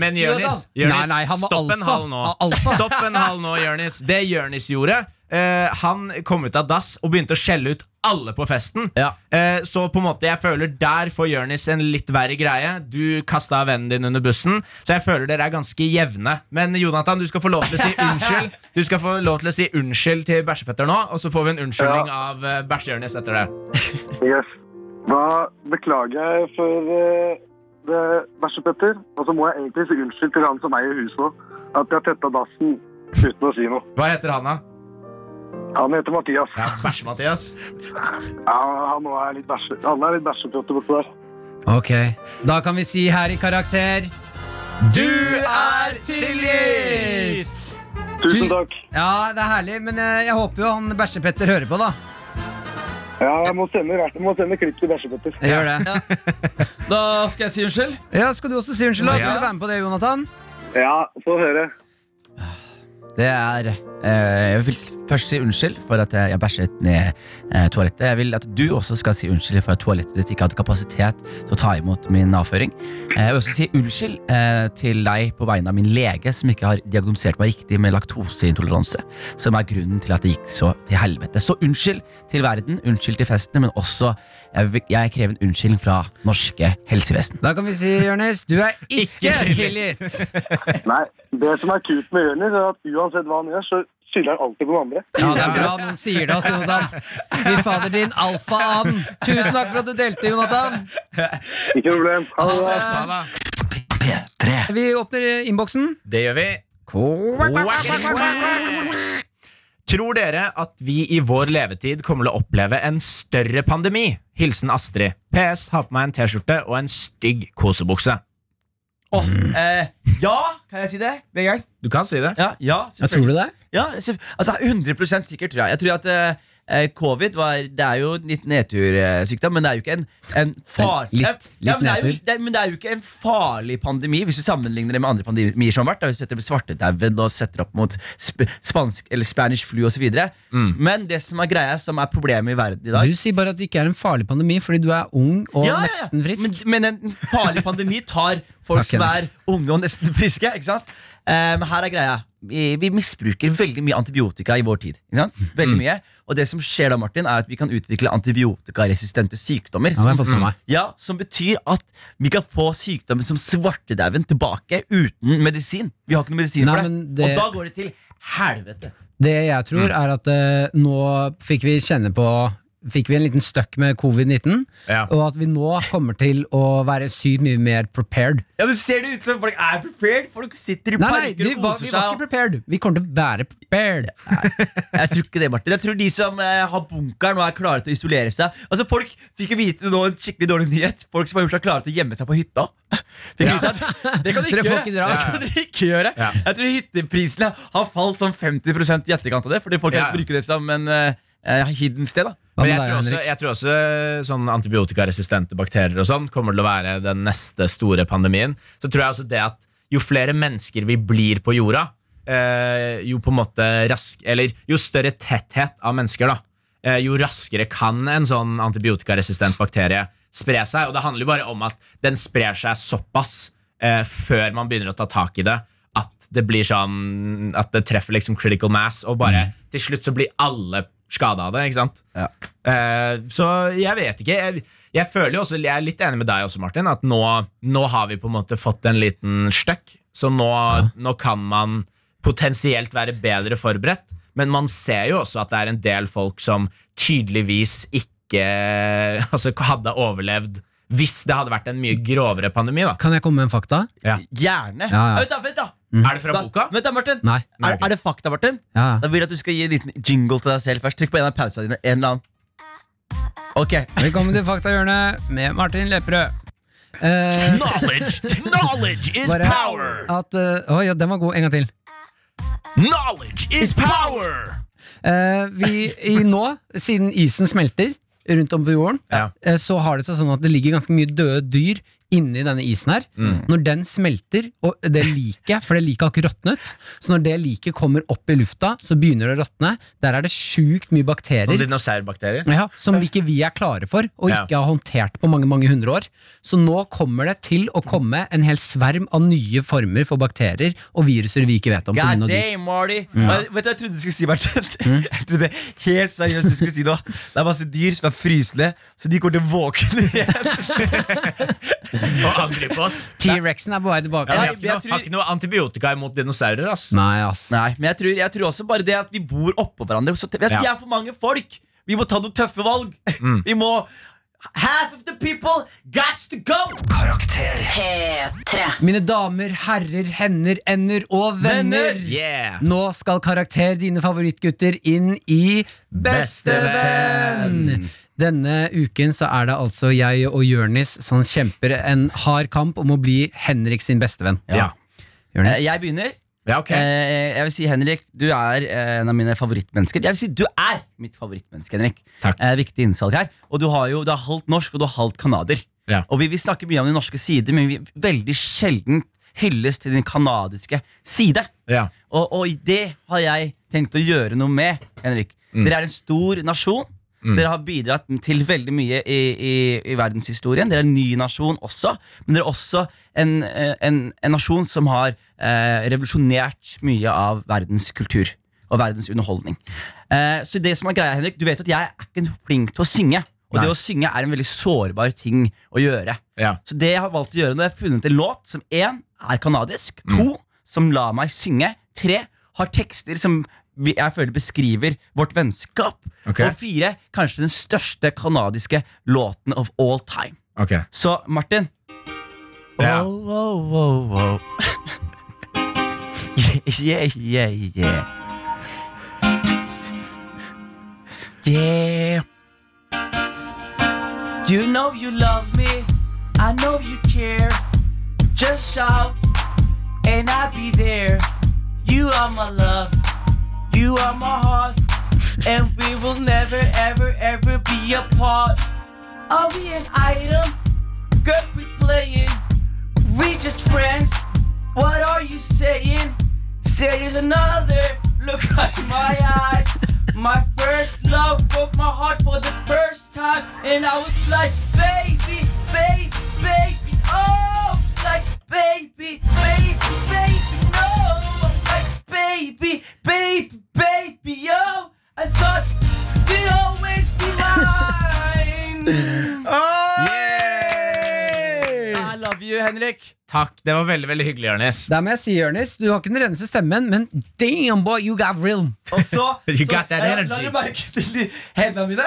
men Jonis, Jonis, Nei, nei, stopp en halv nå. Stopp en halv nå, Jonis. Det Jonis gjorde eh, Han kom ut av dass og begynte å skjelle ut alle på festen. Ja. Eh, så på en måte jeg føler der får Jonis en litt verre greie. Du kasta vennen din under bussen, så jeg føler dere er ganske jevne. Men Jonathan, du skal få lov til å si unnskyld. Du skal få lov til å si unnskyld til Bæsjepetter nå, og så får vi en unnskyldning av uh, Bæsje-Jonis etter det. Yes. Da beklager jeg for uh, det Bæsjepetter. Og så må jeg egentlig si unnskyld til han som eier huset òg. At jeg tetta dassen uten å si noe. Hva heter han, da? Han heter Mathias. Ja, Bæsje-Mathias. Ja, han er litt bæsje. Alle er litt bæsjepjotte borte der. Ok, da kan vi si her i karakter Du er tilgitt! Tusen takk. Ja, det er herlig, men eh, jeg håper jo han Bæsjepetter hører på, da. Ja, jeg må sende, jeg må sende klipp til Bæsjepetter. Jeg gjør det. Da skal jeg si unnskyld. Ja, Skal du også si unnskyld? da? Ja. Vil du være med på det, Jonathan? Ja, få høre. Det er eh, Jeg vil først si unnskyld for at jeg, jeg bæsjet ned eh, toalettet. Jeg vil at du også skal si unnskyld for at toalettet ditt ikke hadde kapasitet til å ta imot min avføring. Eh, jeg vil også si unnskyld eh, til deg på vegne av min lege, som ikke har diagnosert meg riktig med laktoseintoleranse. Som er grunnen til at det gikk så til helvete. Så unnskyld til verden, unnskyld til festene, men også jeg, jeg krever en unnskyldning fra norske helsevesen. Da kan vi si, Jonis, du er ikke tilgitt! Nei, det som er kult med Jonis, er at uansett hva han gjør, så skylder han alltid på noen andre. Ja, det er bra noen sier det, altså, Jonathan. Fy fader, din alfa-and. Tusen takk for at du delte, Jonathan. Ikke noe problem. Ha det bra. Ha det. P3. Vi åpner innboksen. Det gjør vi. Tror dere at vi i vår levetid kommer til å oppleve en større pandemi? Hilsen Astrid. PS. Ha på meg en T-skjorte og en stygg kosebukse. Åh, eh, ja, kan jeg si det med? Du kan si det. Ja, ja, Ja, tror du det? Ja, altså 100% sikkert, tror jeg. Jeg tror at eh, eh, covid var Det er jo litt nedtursykdom, men det er jo ikke en, en far... Litt- Ja, men, det er jo, nedtur. det, men det er jo ikke en farlig pandemi hvis du sammenligner det med andre pandemier som har vært. Da, hvis du setter svartedauden og setter opp mot sp spansk eller Spanish flu osv. Mm. Men det som er greia, som er problemet i verden i dag Du sier bare at det ikke er en farlig pandemi fordi du er ung og Ja, ja, ja. nesten frisk. Men, men en farlig pandemi tar folk Takk, som Henrik. er unge og nesten friske. Ikke sant? Eh, Men her er greia. Vi, vi misbruker veldig mye antibiotika i vår tid. Mm. Veldig mye Og det som skjer da, Martin, er at vi kan utvikle antibiotikaresistente sykdommer. Som, ja, som betyr at vi kan få sykdommer som svartedauden tilbake uten medisin. Vi har ikke noe medisin Nei, for det. det- Og da går det til helvete. Det jeg tror, er at eh, nå fikk vi kjenne på fikk vi en liten støkk med covid-19, Ja. og at vi nå kommer til å være sykt mye mer prepared. Ja, men Ser det ut som folk er prepared? Folk sitter i Nei, nei, parker vi og koser seg. vi var ikke prepared. Vi kommer til å være prepared. Jeg tror ikke det, Martin. Jeg tror de som eh, har bunkeren og er klare til å isolere seg Altså Folk fikk jo vite nå en skikkelig dårlig nyhet. Folk som har gjort seg klare til å gjemme seg på hytta. Vite at Det kan du ikke Dere gjøre. ikke dra. Det kan dere ikke gjøre. Ja. Jeg tror hytteprisene har falt sånn 50 i etterkant av det. Fordi folk Ja. kan bruke det som en uh, hidden sted. da Men jeg tror, også, jeg tror også sånn antibiotikaresistente bakterier og sånn kommer til å være den neste store pandemien. Så tror jeg også det at jo flere mennesker vi blir på jorda, eh, jo på en måte rask, Eller jo større tetthet av mennesker, da, eh, jo raskere kan en sånn antibiotikaresistent bakterie spre seg. Og det handler jo bare om at den sprer seg såpass eh, før man begynner å ta tak i det, at det blir sånn At det treffer liksom critical mass, og bare til slutt så blir alle skada av det. ikke sant? Eh, så jeg vet ikke. Jeg, jeg føler jo også, jeg er litt enig med deg også, Martin, at nå, nå har vi på en måte fått en liten støkk. Så nå, nå kan man potensielt være bedre forberedt. Men man ser jo også at det er en del folk som tydeligvis ikke altså, hadde overlevd hvis det hadde vært en mye grovere pandemi. da Kan jeg komme med en fakta? Gjerne. Ja, ja. Vent, da, vent, da. Er det fra Da, boka? vent da, Martin. Nei. Er, er det fakta, Martin? Ja. Da vil jeg at du skal gi en liten jingle til deg selv først. Trykk på en av pausene dine. En eller annen. Ok. Velkommen til Faktahjørnet med Martin Lepperød. Eh, Knowledge, knowledge is bare power. at uh, oh, ja, den var god. En gang til. Knowledge is power. Uh, vi i nå, siden isen smelter rundt om på jorden, Ja. så har det seg sånn at det ligger ganske mye døde dyr inni denne isen her. Når den smelter, og det liket, for det liket har ikke råtnet, så når det liket kommer opp i lufta, så begynner det å råtne. Der er det sjukt mye bakterier. dinosaurbakterier? Ja, som ikke vi er klare for, og Ja. ikke har håndtert på mange mange hundre år. Så nå kommer det til å komme en hel sverm av nye former for bakterier og viruser vi ikke vet om. God day, Marty! damn, Marty. Vet du jeg trodde du skulle si, Martin? Jeg trodde helt seriøst du skulle si noe. Det er masse dyr som er frysende, så de kommer til å våkne igjen. Og angripe oss? T-rexen er på vei tilbake. Ja, Jeg- jeg ikke noe, har ikke noe antibiotika imot dinosaurer. ass Nei, ass. Nei, men jeg tror, jeg tror også bare det at vi bor oppå hverandre. Så vi Ja. er for mange folk. Vi må ta noen tøffe valg. Vi må Half of the people gots to go! Karakter. P3. Mine damer, herrer, hender, ender og venner. Venner! Yeah Nå skal karakter dine favorittgutter inn i Bestevenn! Bestevenn. Denne uken så er det altså jeg og Jørnis som kjemper en hard kamp om å bli Henrik sin bestevenn. Ja, Eh, Jørnis? Jeg begynner. ja okay. Eh, jeg vil si, Henrik, du er eh, en av mine favorittmennesker. Jeg vil si, Du er mitt favorittmenneske, Henrik. Takk. Eh, viktig innsalg her. Og du har jo du er halvt norsk, og du er halvt canadier. Ja. Og vi, vi snakker mye om den norske side, men vi veldig sjelden hylles til den canadiske side. Ja. Og, og det har jeg tenkt å gjøre noe med, Henrik. Dere er en stor nasjon. Dere har bidratt til veldig mye i, i, i verdenshistorien. Dere er en ny nasjon også, men dere er også en, eh, en, en nasjon som har eh, revolusjonert mye av verdens kultur og verdens underholdning. Eh, så det som er greia, Henrik, du vet at jeg er ikke flink til å synge. Og Nei. det å synge er en veldig sårbar ting å gjøre. Ja. Så det jeg har valgt å gjøre Når jeg har funnet en låt som én er kanadisk, to som lar meg synge, tre har tekster som jeg føler beskriver vårt vennskap, Okay. og fire kanskje den største kanadiske låten of all time. Okay. Så Martin Ja. Oh, oh, oh, oh. yeah, yeah, yeah. Yeah. You know you love me. I know you care. Just shout, and I'll be there. You are my love. You are my heart. And we will never, ever, ever be apart. Are we an item? Girl, we playing. We just friends. What are you saying? Say there's another. Look at my eyes. My first love broke my heart for the first time. And I was like, baby, baby, baby. Oh, it's like, baby, baby, baby. No, baby, baby, baby. yo. I thought you'd always be mine. I love you, Henrik. Takk, det var veldig veldig hyggelig, Jørnis. Det må jeg si, Jørnis, du har ikke den reneste stemmen, men damn boy, you got real. Og så, You så got that la- dere merke til hendene mine.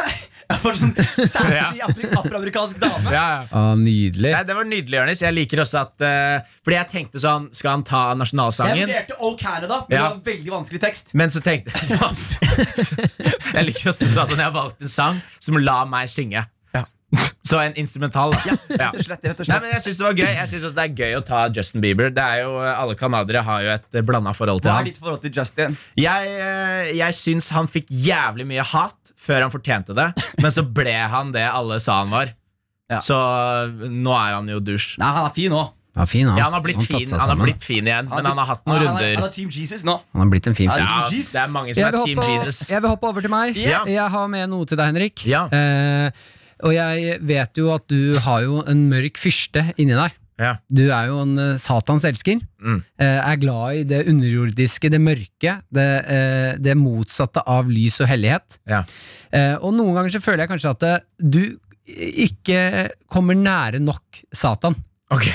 For sånn sassy afroamerikansk dame. Ja, ja. Ah, nydelig. Nei, det var nydelig, Jonis. Jeg liker også at uh, Fordi jeg tenkte sånn Skal han ta nasjonalsangen? Jeg vurderte Oh Canada, men Ja. det var veldig vanskelig tekst. Men så tenkte jeg liker også at du sa sånn Jeg har valgt en sang som la meg synge. Så en instrumental. Da. Ja. Rett og slett, rett og Nei, men Jeg syns det var gøy Jeg synes også det er gøy å ta Justin Bieber. Det er jo, Alle canadiere har jo et blanda forhold til Hva er ditt forhold til Justin? Jeg, eh, jeg syns han fikk jævlig mye hat før han fortjente det, men så ble han det alle sa han var. Ja. Så nå er han jo dusj. Nei, Han er fin nå. Ja, fin, han. Ja, han har blitt han fin Han har blitt fin igjen, men han har hatt noen han, han, er- runder. han er Team Jesus nå. Han har blitt en fin fyr. Ja, det er mange som er Team Jesus. jeg vil hoppe over til meg. Yes. Jeg har med noe til deg, Henrik. Ja. Eh, og jeg vet jo at du har jo en mørk fyrste inni deg. Ja. Du er jo en uh, satans elsker. Mm. Uh, er glad i det underjordiske, det mørke, det, uh, det motsatte av lys og hellighet. Ja. Og noen ganger så føler jeg kanskje at du ikke kommer nære nok Satan. Ok.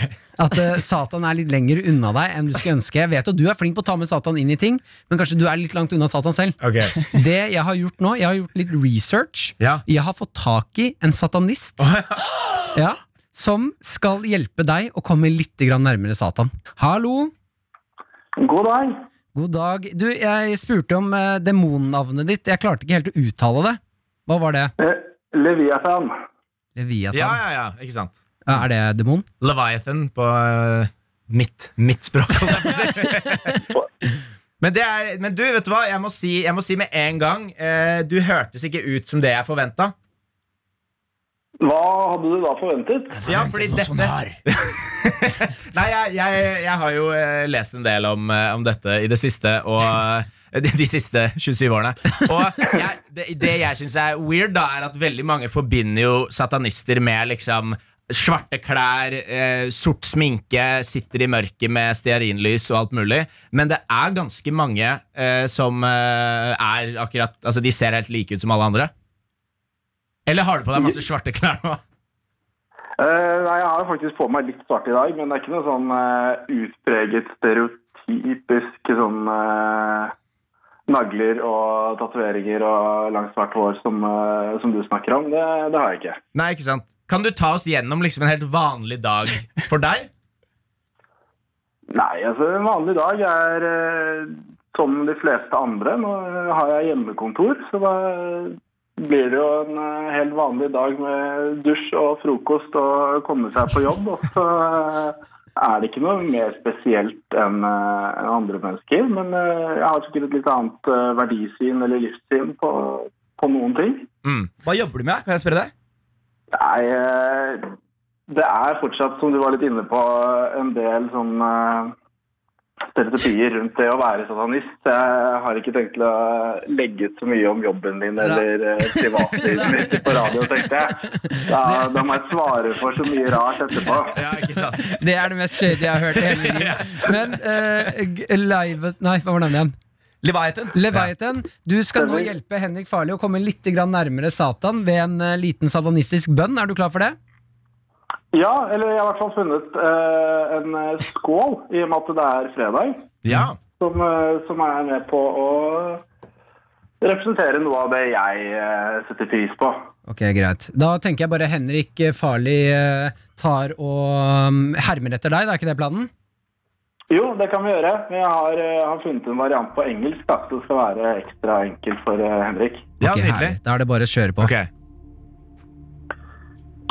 At uh, Satan er litt lenger unna deg enn du skulle ønske. Jeg vet at du er flink på å ta med Satan inn i ting, men kanskje du er litt langt unna Satan selv. Okay. Det jeg har gjort nå, jeg har gjort litt research. Ja. Jeg har fått tak i en satanist ja, som skal hjelpe deg å komme litt grann nærmere Satan. Hallo, God dag. god dag. Du, jeg spurte om uh, demonnavnet ditt. Jeg klarte ikke helt å uttale det. Hva var det? Eh, Leviathan. Leviathan. Ja, ja, ja, ikke sant. Ja, Er det demon? Leviathan på eh, mitt, mitt språk. jeg men, det er, men du, vet du hva? Jeg må si, jeg må si med en gang eh, Du hørtes ikke ut som det jeg forventa. Hva hadde du da forventet? Ja, fordi dette Nei, jeg, jeg, jeg har jo eh, lest en del om, eh, om dette i det siste, og de, de siste 27 årene. Og jeg, det, det jeg syns er weird, da er at veldig mange forbinder jo satanister med liksom Svarte klær, eh, sort sminke, sitter i mørket med stearinlys og alt mulig. Men det er ganske mange eh, som eh, er akkurat Altså, de ser helt like ut som alle andre. Eller har du på deg masse svarte klær nå? Uh, nei, Jeg har faktisk på meg litt svart i dag, men det er ikke noe sånn uh, utpreget stereotypisk sånn uh, nagler og tatoveringer og langt svart hår som, som du snakker om. Det, det har jeg ikke. Nei, ikke sant? Kan du ta oss gjennom liksom en helt vanlig dag for deg? Nei, altså en vanlig dag er eh, som de fleste andre. Nå har jeg hjemmekontor, så da blir det jo en eh, helt vanlig dag med dusj og frokost og komme seg på jobb. Og så eh, er det ikke noe mer spesielt enn eh, enn andre mennesker. Men eh, jeg har sikkert et litt annet eh, verdisyn eller livssyn på, på noen ting. Mm. Hva jobber du med? Kan jeg spørre deg? Nei, eh, det er fortsatt, som du var litt inne på, en del sånn eh, stereotypier rundt det å være satanist. Jeg har ikke tenkt til å legge ut så mye om jobben din eller eh, privatlivet mitt på radio, tenkte jeg. Da, da må jeg svare for så mye rart etterpå. Ja, ikke sant? Det er det mest shady jeg har hørt i hele livet. Men uh, live Nei, hva var navnet igjen? Leviathan. Leviathan, du skal nå hjelpe Henrik Farley å komme litt nærmere Satan ved en eh, liten satanistisk bønn. Er du klar for det? Ja, eller jeg har i hvert fall funnet uh, en eh, skål, i og med at det er fredag, Ja. som, uh, som er med på å representere noe av det jeg uh, setter pris på. Ok, greit. Da tenker jeg bare Henrik Farley eh, tar og um, hermer etter deg. Da er ikke det planen? Jo, det kan vi gjøre. Vi har, eh, har funnet en variant på engelsk da, som det skal være ekstra enkelt for eh, Henrik. Ja, okay, nydelig. Da er det bare å kjøre på. Okay.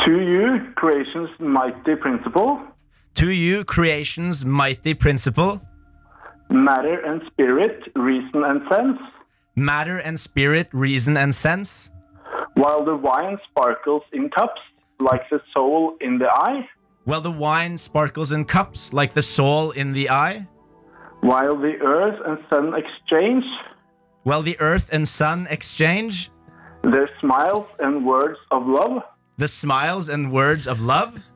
To you, creation's mighty principle, To you, creation's mighty principle, matter and spirit, reason and sense, matter and spirit, reason and sense, while the wine sparkles in cups like the soul in the eye, while the wine sparkles in cups like the soul in the eye, while the earth and sun exchange while the earth and sun exchange. their smiles and words of love, the smiles and words of love,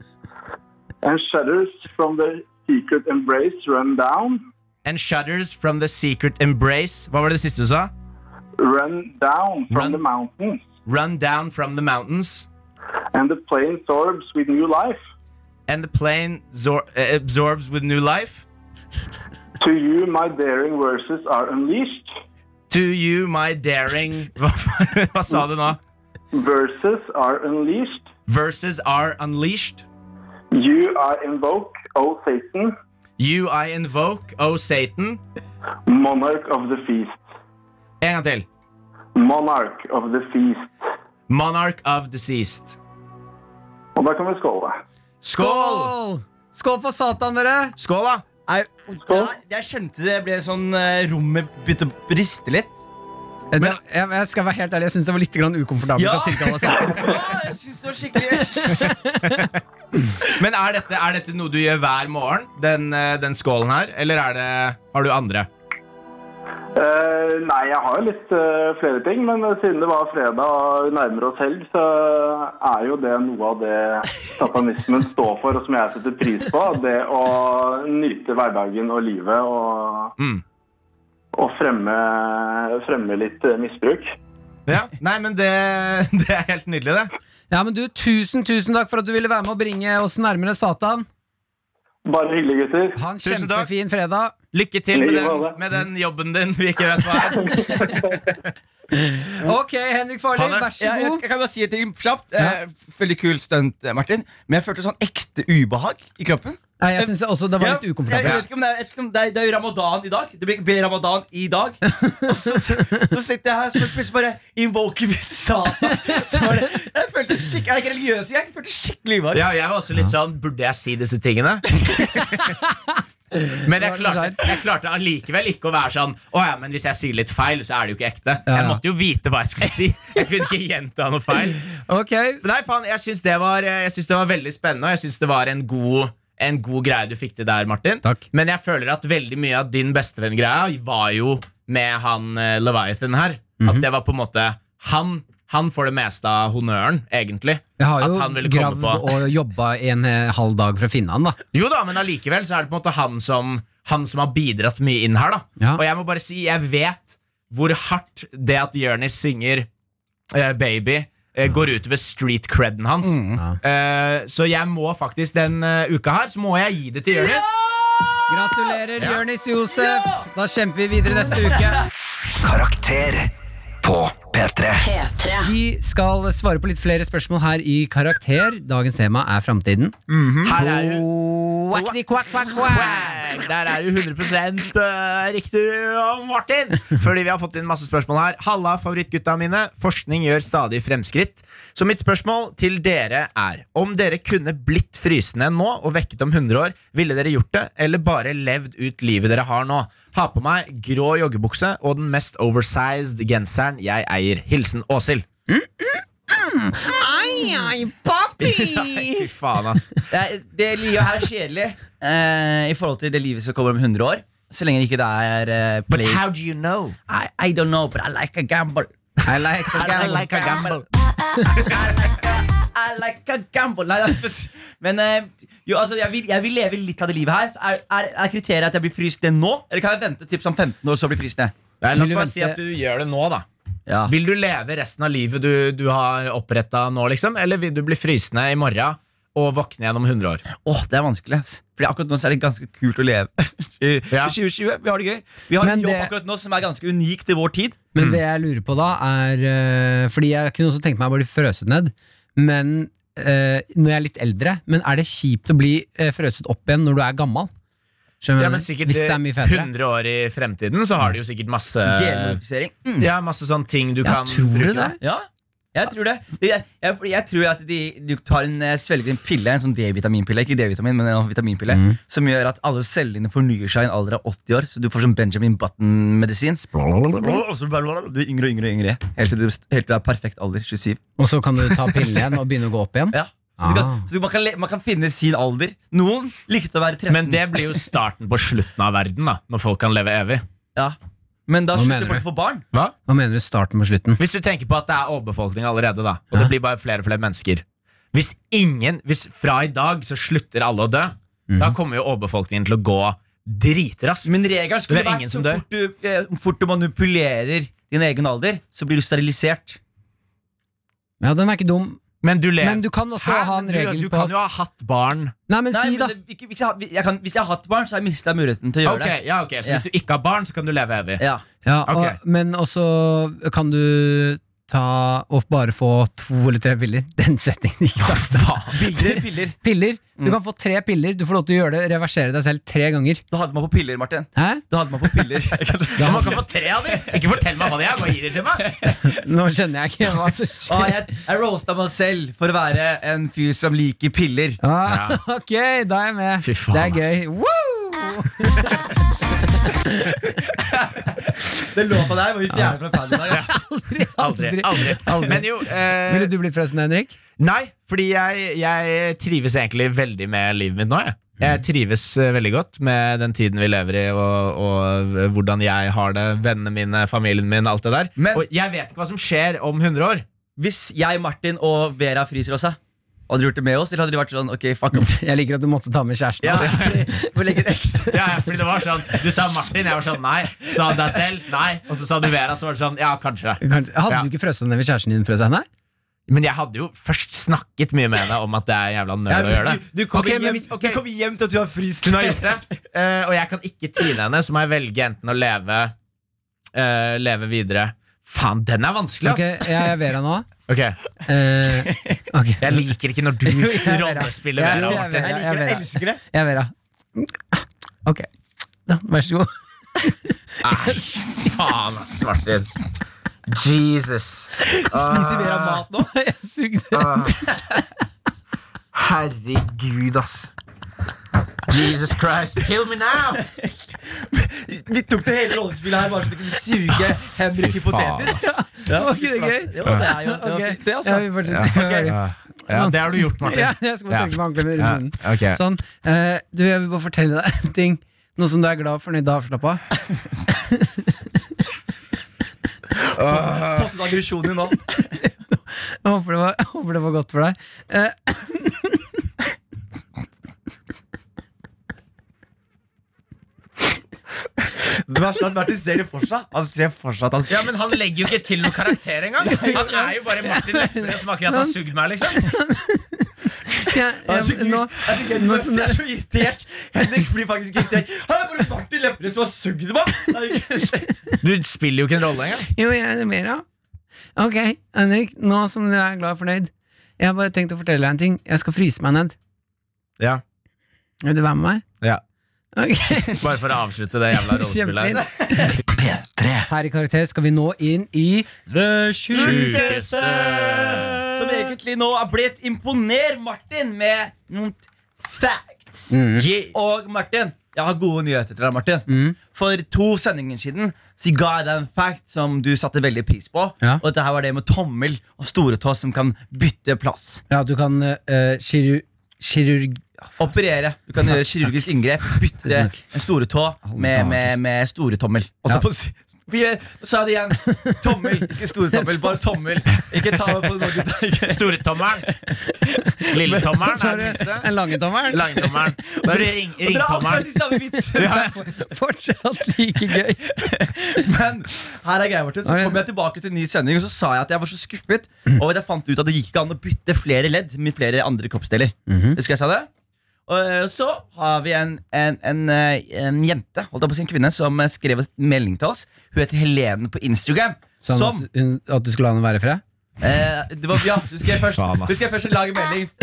and shudders from the secret embrace run down, and shudders from the secret embrace. Hva var det siste du sa? run down from Run- the mountains, Run down from the mountains, and the plain sorbs with new life. And the plane uh, absorbs with new life. To you, my daring verses are unleashed. To you, my daring Hva, hva sa du nå? Verses are unleashed. Verses are unleashed. You I invoke, O Satan, You I invoke, O Satan. monarch of the feast. En gang til. Monarch of the feast. Monarch of the feast. Og da kan vi skåle. Skål! Skål for Satan, dere! Skål, da! Nei, jeg, jeg kjente det ble sånn eh, Rommet begynte å briste litt. Men, det, jeg, jeg skal være helt ærlig, jeg syns det var litt grann ukomfortabelt Ja. å tilkalle Satan. Ja, jeg synes det var skikkelig Men er dette, er dette noe du gjør hver morgen? Den, eh, den skålen her? Eller er det, har du andre? Eh, nei, jeg har jo litt uh, flere ting, men siden det var fredag og nærmer oss helg, så er jo det noe av det satanismen står for, og som jeg setter pris på. Det å nyte hverdagen og livet og, Mm. og fremme, fremme litt eh, misbruk. Ja, Nei, men det, det er helt nydelig, det. Ja, men du, Tusen tusen takk for at du ville være med og bringe oss nærmere Satan. Bare hyggelig, gutter. Ha en Tusen takk. kjempefin fredag. Lykke til med den, med den jobben din vi ikke vet hva er. Ok, Henrik Farley, vær så jeg, jeg, god. jeg kan bare si et ting kjapt. Eh, veldig kult stunt, eh, Martin. Men jeg følte sånn ekte ubehag i kroppen. Nei, jeg synes også det var litt Ja, Jeg, jeg ukomfortabelt. vet ikke om det, er, ikke om det, er, det er jo ramadan i dag. Det blir, ikke ramadan i dag. Og så, så, så sitter jeg her og plutselig bare invoker vi satan. Jeg følte skikkelig jeg er ikke religiøs, jeg følte skikkelig ubehag. Ja, jeg var også litt sånn Burde jeg si disse tingene? Men jeg klarte, jeg klarte allikevel ikke å være sånn Å ja, men hvis jeg sier litt feil, så er det jo ikke ekte. Jeg måtte jo vite hva jeg skulle si. Jeg kunne ikke gjenta noe feil. Ok, Nei, faen, jeg syns det, var- det var veldig spennende, og jeg syns det var en god, en god greie du fikk til der, Martin. Takk. Men jeg føler at veldig mye av din bestevenn-greia var jo med han uh, Leviathan her. Mhm. At det var på en måte Han, han får det meste av honnøren, egentlig. Jeg har At han jo gravd på- og jobba en eh, halv dag for å finne han, da. Jo da, men allikevel så er det på en måte han som, han som har bidratt mye inn her. da Ja. Og jeg må bare si, jeg vet hvor hardt det at Jonis synger uh, Baby, eh, går utover street creden hans. Eh, så jeg må faktisk den uka her Så må jeg gi det til Jonis. Gratulerer, Jonis Josef. Da kjemper vi videre neste uke. Karakter på P3. P3. Vi skal svare på litt flere spørsmål her i Karakter. Dagens tema er framtiden. Her er du. Quackity, quack, quack, quack. Der er du 100 eh, riktig, Martin. Fordi vi har fått inn masse spørsmål her. Halla, favorittgutta mine. Forskning gjør stadig fremskritt. Så mitt spørsmål til dere er om dere kunne blitt frysende nå og vekket om 100 år, ville dere gjort det, eller bare levd ut livet dere har nå? Ha på meg grå joggebukse og den mest oversized genseren jeg eier. Hilsen Åshild. Ai, ai, papi! Fy faen, ass. Det, er- det livet her er kjedelig eh, i forhold til det livet som kommer om 100 år. Så lenge ikke det er uh, But how do you know? I, I don't know, but I like a gamble. I like a gamble. I gamble. like a gamble. I like a, gamble. Nei, men eh, jo, altså, jeg, vil, jeg vil leve litt av det livet her. Er, er, er kriteriet at jeg blir frisk det nå, eller kan jeg vente typ om 15 år så blir frisk det? Nei, la oss bare si at du gjør det nå, da. Ja. Vil du leve resten av livet du, du har oppretta nå, liksom? Eller vil du bli frysende i morgen og våkne igjen om 100 år? Åh, Det er vanskelig. ass Fordi akkurat nå så er det ganske kult å leve. I Ja. 2020, Vi har det gøy. Vi har Men en jobb det- akkurat nå som er ganske unik til vår tid. Men det jeg lurer på da, er eh, Fordi jeg kunne også tenkt meg å bli frøset ned. Men eh, når jeg er litt eldre, men er det kjipt å bli uh, frøset opp igjen når du er gammel? Skjønner Ja, men sikkert Hvis det er mye fetere. 100 år i fremtiden så har de jo sikkert masse Genmodifisering. Mm. Ja, masse sånne ting du Ja, kan tror du det? Ja, jeg tror det. Jeg, jeg, jeg tror at de, du tar en, eh, svelger en pille, en sånn D-vitaminpille, ikke D-vitamin, men en vitaminpille, Mm. som gjør at alle cellene fornyer seg i en alder av 80 år. Så du får sånn Benjamin Button-medisin. Og så Du er yngre og yngre, og yngre helt til, du, helt til du er perfekt alder. 27. Og så kan du ta pillen igjen og begynne å gå opp igjen? Ja. Så, du kan, Ah. så du, man, kan, man kan finne sin alder. Noen likte å være 13. Men det blir jo starten på slutten av verden, da når folk kan leve evig. ja. Men da Hva slutter mener folk du? å få barn. Hva? Hva mener du starten på slutten? Hvis du tenker på at det er overbefolkning allerede, da og Ja. det blir bare flere og flere mennesker Hvis ingen, hvis fra i dag så slutter alle å dø, Mhm. da kommer jo overbefolkningen til å gå dritraskt. Men regelen skulle Det er vært ingen så som dør. fort du, eh, fort du manipulerer din egen alder, så blir du sterilisert. Ja, den er ikke dum. Men du, Men du kan også Hæ? ha en du, regel du på kan jo ha hatt barn. Nei, men Nei, si men da. det, ikke, hvis, jeg, har- jeg kan, hvis jeg har hatt barn, så har jeg mista muligheten til å gjøre Ok, ja, ok, Så Ja. hvis du ikke har barn, så kan du leve evig. det. Ja. Ja, og, Ok. Men også kan du ta og bare få to eller tre piller. Den setningen gikk sakte. Bilder piller? Piller. Du kan få tre piller. Du får lov til å gjøre det, reversere deg selv tre ganger. Du hadde meg på piller, Martin. Hæ? Du hadde meg på piller. Da, Man kan få tre av dem! Ikke fortell meg hva det er, bare gi dem til meg! nå skjønner jeg ikke hva som Ah, skjer. jeg jeg roasta meg selv for å være en fyr som liker piller. Ah, ok, da er jeg med. Fy faen, det er gøy. Woo! Den låta der må vi fjerne fra paden. ass. Aldri, Aldri. aldri. aldri. Men jo eh, Ville du blitt forresten, Henrik? Nei, fordi jeg, jeg trives egentlig veldig med livet mitt nå. Jeg, jeg trives eh, veldig godt med den tiden vi lever i, og, og hvordan jeg har det, vennene mine, familien min, alt det der. Men- og jeg vet ikke hva som skjer om 100 år. Hvis jeg, Martin og Vera fryser oss, da, hadde du gjort det med oss? Eller hadde du vært sånn, ok, fuck off? Jeg liker at du måtte ta med kjæresten. Ja, fordi- for legge ekstra Ja, ja, fordi det var sånn Du sa Martin, jeg var sånn nei. Sa deg selv, nei. Og så sa du Vera, så var det sånn ja, kanskje. Kanskje- Hadde Ja. du ikke frøst deg ned ved kjæresten din? Frøs henne? Men jeg hadde jo først snakket mye med henne om at det er jævla nøl å gjøre det. Du, du, kommer okay, hjem, okay. kom hjem til at du har fryst. Hun har gjort det, uh, og jeg kan ikke tine henne, så må jeg velge enten å leve uh, Leve videre. Faen, den er vanskelig, Ok, ass! jeg er Vera nå. Ok, Eh, ok. Jeg liker ikke når du er Vera. rollespiller Jeg- Vera. jeg er Martin. Vera. Jeg liker det, jeg elsker det. Jeg er Vera. Ok, da, vær så god. Nei, faen, ass, Martin. Jesus. Spiser Vera mat nå. Jeg sugde. Herregud, ass. Jesus Christ, kill me now! Vi tok det hele rollespillet her bare så du kunne suge Henrik hypotetisk. Ja, Var ikke det gøy? Ja, det er jo det var fint, det, Ja, altså. vi fortsetter. Okay. Ja, ja, det har du gjort, Martin. Ja, jeg skal bare tenke meg i med Ja, munnen. ok. Sånn. uh, du, jeg vil bare fortelle deg en ting. Noe som du er glad, fornøyd og avslappa av. Fått ut aggresjonen din nå. Jeg håper det var, håper det var godt for deg. Eh, Det verste er at Martin ser det for seg. Han ser for seg at han Ja, men han legger jo ikke til noen karakter engang. Han er jo bare Martin Lepperød som akkurat har sugd meg, liksom. jeg, er jeg, nå, er så irritert. Henrik blir faktisk irritert. Han er bare Martin Lepperød som har sugd meg! Du spiller jo ikke en rolle engang. Jo, jeg er mer av. Ok, Henrik, nå som du er glad og fornøyd. Jeg har bare tenkt å fortelle deg en ting. Jeg skal fryse meg ned. Ja. Vil du være med meg? Ja. Ok, Bare for å avslutte det jævla rollespillet. her. Kjempefint. P3 Her i Karakter skal vi nå inn i Det Sjukeste. Som egentlig nå er blitt imponer Martin med noen facts. Yeah. Og Martin, jeg har gode nyheter til deg, Martin. Mm. For to sendinger siden Så ga jeg deg en fact som du satte veldig pris på. Ja. Og dette her var det med tommel og storetå som kan bytte plass. Ja, du kan uh, kiru, kirurg... Operere. Du kan gjøre kirurgisk inngrep. Bytte en storetå med, med, med storetommel. Si. Vi gjør- sa det igjen. Tommel, ikke storetommel. Bare tommel. Ikke ta meg på noe, Storetommelen. Lilletommelen er den det minste. en langetommel. Langtommelen. Da er ring, ringtommelen. Fortsatt like gøy. Men her er greia, Martin. Så kom jeg tilbake til en ny sending, og så sa jeg at jeg var så skuffet over at jeg fant ut at det gikk ikke an å bytte flere ledd med flere andre kroppsdeler. Husker jeg sa det? Og eh, så har vi en, en, en, eh, en jente, holdt jeg på å si en kvinne, som eh, skrev en melding til oss. Hun heter Helene på Instagram. Sånn som at, hun- at du skulle la henne være i fred? eh, det var, Ja, du skal først, du skal først lage melding.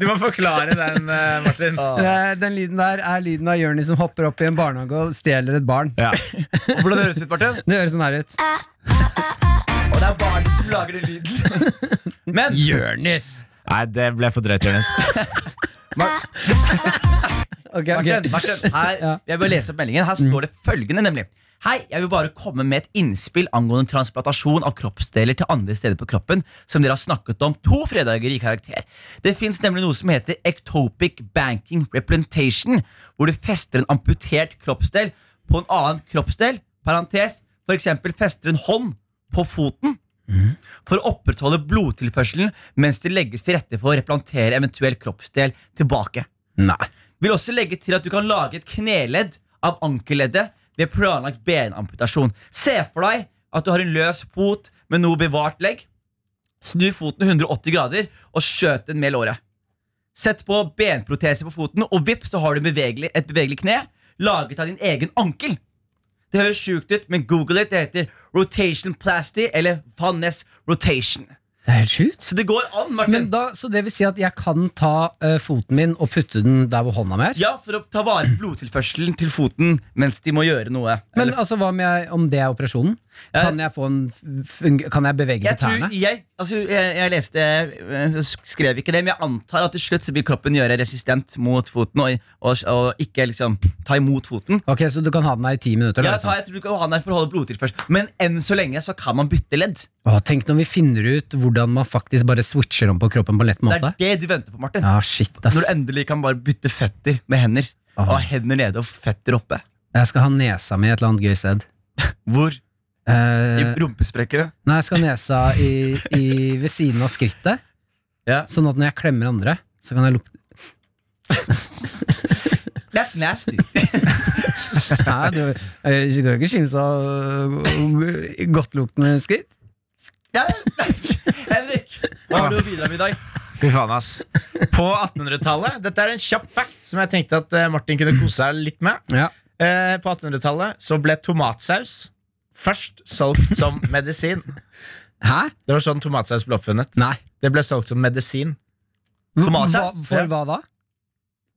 Du må forklare den, Martin. Eh, Den lyden der er lyden av Jørnis som hopper opp i en barnehage og stjeler et barn. Ja. Hvordan høres det ut, Martin? Det høres sånn her ut. Og det er barnet som lager den lyden. Men Jonis! Nei, det ble for drøyt, Jonis. Ok, Martin. Martin her, jeg bør lese opp meldingen. Her står det følgende, nemlig. Hei, jeg vil bare komme med et innspill angående transplantasjon av kroppsdeler til andre steder på kroppen, som dere har snakket om to fredager i karakter. Det fins nemlig noe som heter ectopic banking replantation, hvor du fester en amputert kroppsdel på en annen kroppsdel, parentes, eksempel fester en hånd på foten, for å opprettholde blodtilførselen mens det legges til rette for å replantere eventuell kroppsdel tilbake. Nei. Vil også legge til at du kan lage et kneledd av ankelleddet ved planlagt benamputasjon. Se for deg at du har en løs fot med noe bevart legg. Snu foten 180 grader og skjøt den med låret. Sett på benprotese på foten, og vipp så har du bevegelig, et bevegelig kne laget av din egen ankel. Det høres sjukt ut, men google it. Det heter rotation plasty eller Van Ness rotation. Det er helt sjukt. Så det går an, Martin. Da, så det vil si at jeg kan ta uh, foten min og putte den der hvor hånda mi er? Ja, for å ta vare på blodtilførselen til foten mens de må gjøre noe. Men Eller- altså, hva om, jeg, om det er operasjonen? Ja. Kan jeg, få en, kan jeg bevege jeg tærne? jeg, altså, jeg, jeg leste Jeg Skrev ikke det, men jeg antar at til slutt så vil kroppen gjøre resistent mot foten og, og, og ikke liksom ta imot foten. Ok, Så du kan ha den her i ti minutter? Ja, da, ta, jeg tror du kan ha den her for å holde blodtilførsel Men enn så lenge så kan man bytte ledd. Åh, tenk når vi finner ut hvordan man faktisk bare switcher om på kroppen på en lett måte. Det er det du venter på, Martin. Ja, shit, ass. Når du endelig kan bare bytte føtter med hender. Åh. Og ha hender nede og føtter oppe. Jeg skal ha nesa mi et eller annet gøy sted. Hvor? I Eh, rumpesprekkene. nei, jeg skal ha nesa i, i, ved siden av skrittet. Ja. Sånn at når jeg klemmer andre, så kan jeg lukte That's nasty. Nei, du eh, du kan ikke skimse av øh, godtluktende skritt. Ja, Henrik, hva har du å bidra med i dag? Fy faen, ass. På 1800-tallet Dette er en kjapp fact som jeg tenkte at eh, Martin kunne kose seg litt med. Ja. Eh, på 1800-tallet så ble tomatsaus først solgt som medisin. Hæ? Det var sånn tomatsaus ble oppfunnet. Nei. Det ble solgt som medisin. Tomatsaus? Hva, for Ja. hva da?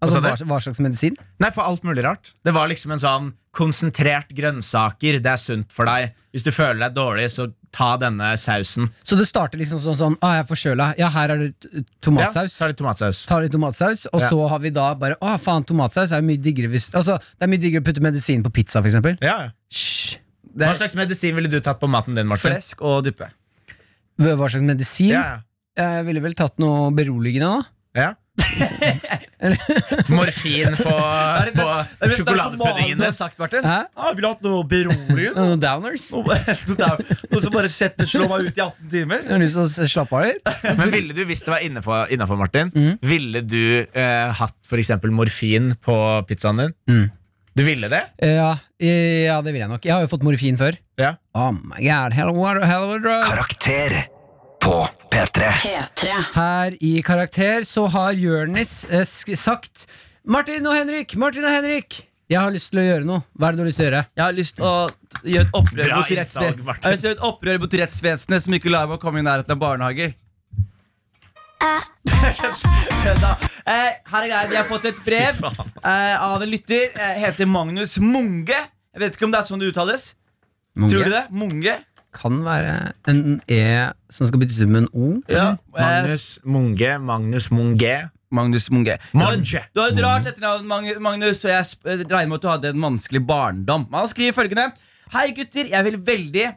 Altså, Hva hva, hva slags medisin? Nei, for alt mulig rart. Det var liksom en sånn konsentrert grønnsaker. Det er sunt for deg. Hvis du føler deg dårlig, så ta denne sausen. Så det starter liksom sånn sånn Å, jeg er forkjøla. Ja, her er det tomatsaus. Ja, tar litt tomatsaus. Tar litt tomatsaus, og Ja. så har vi da bare Å, faen, tomatsaus er mye diggere hvis Altså, det er mye diggere å putte medisin på pizza, for eksempel. Ja. Det Hva er slags medisin ville du tatt på maten din, Martin? flesk og duppe. Hva slags medisin? Ja, Jeg ville vel tatt noe beroligende, da. Ja. Morfin på, Det på det du sagt, Martin. Hæ? Ah, vil du hatt noe beroligende? Noe downers? Noe noe som bare setter slår meg ut i 18 timer? Jeg har lyst til å slappe av litt. Men ville du, hvis det var innenfor, innenfor Martin, Mm. ville du eh, hatt eksempel morfin på pizzaen din? Mm. Du ville det? Ja, ja, det vil jeg nok. Jeg har jo fått morfin før. Ja. Oh my god, hell of a, hell of a drug. Karakter på P3. P3. Her i Karakter så har Jørnis eh, sk- sagt Martin og Henrik, Martin og Henrik Jeg har lyst til å gjøre noe Hva er det du har lyst til å gjøre? Jeg har lyst til å gjøre et opprør Bra mot rettsvesenet Martin. Jeg har lyst til å gjøre et opprør mot rettsvesenet som ikke lar meg komme i nærheten av barnehager. Da. Eh, her er greia, Vi har fått et brev eh, av en lytter. Eh, heter Magnus Munge. Jeg vet ikke om det er sånn det uttales. Tror du det? Munge? Kan være en E som skal byttes ut med en O Ja. Magnus Munge. Magnus Munge. Magnus Munge. Munge. Du har et rart etternavn, Mag- Magnus, og jeg regner med at du hadde en vanskelig barndom. Han skriver følgende Hei, gutter. Jeg vil veldig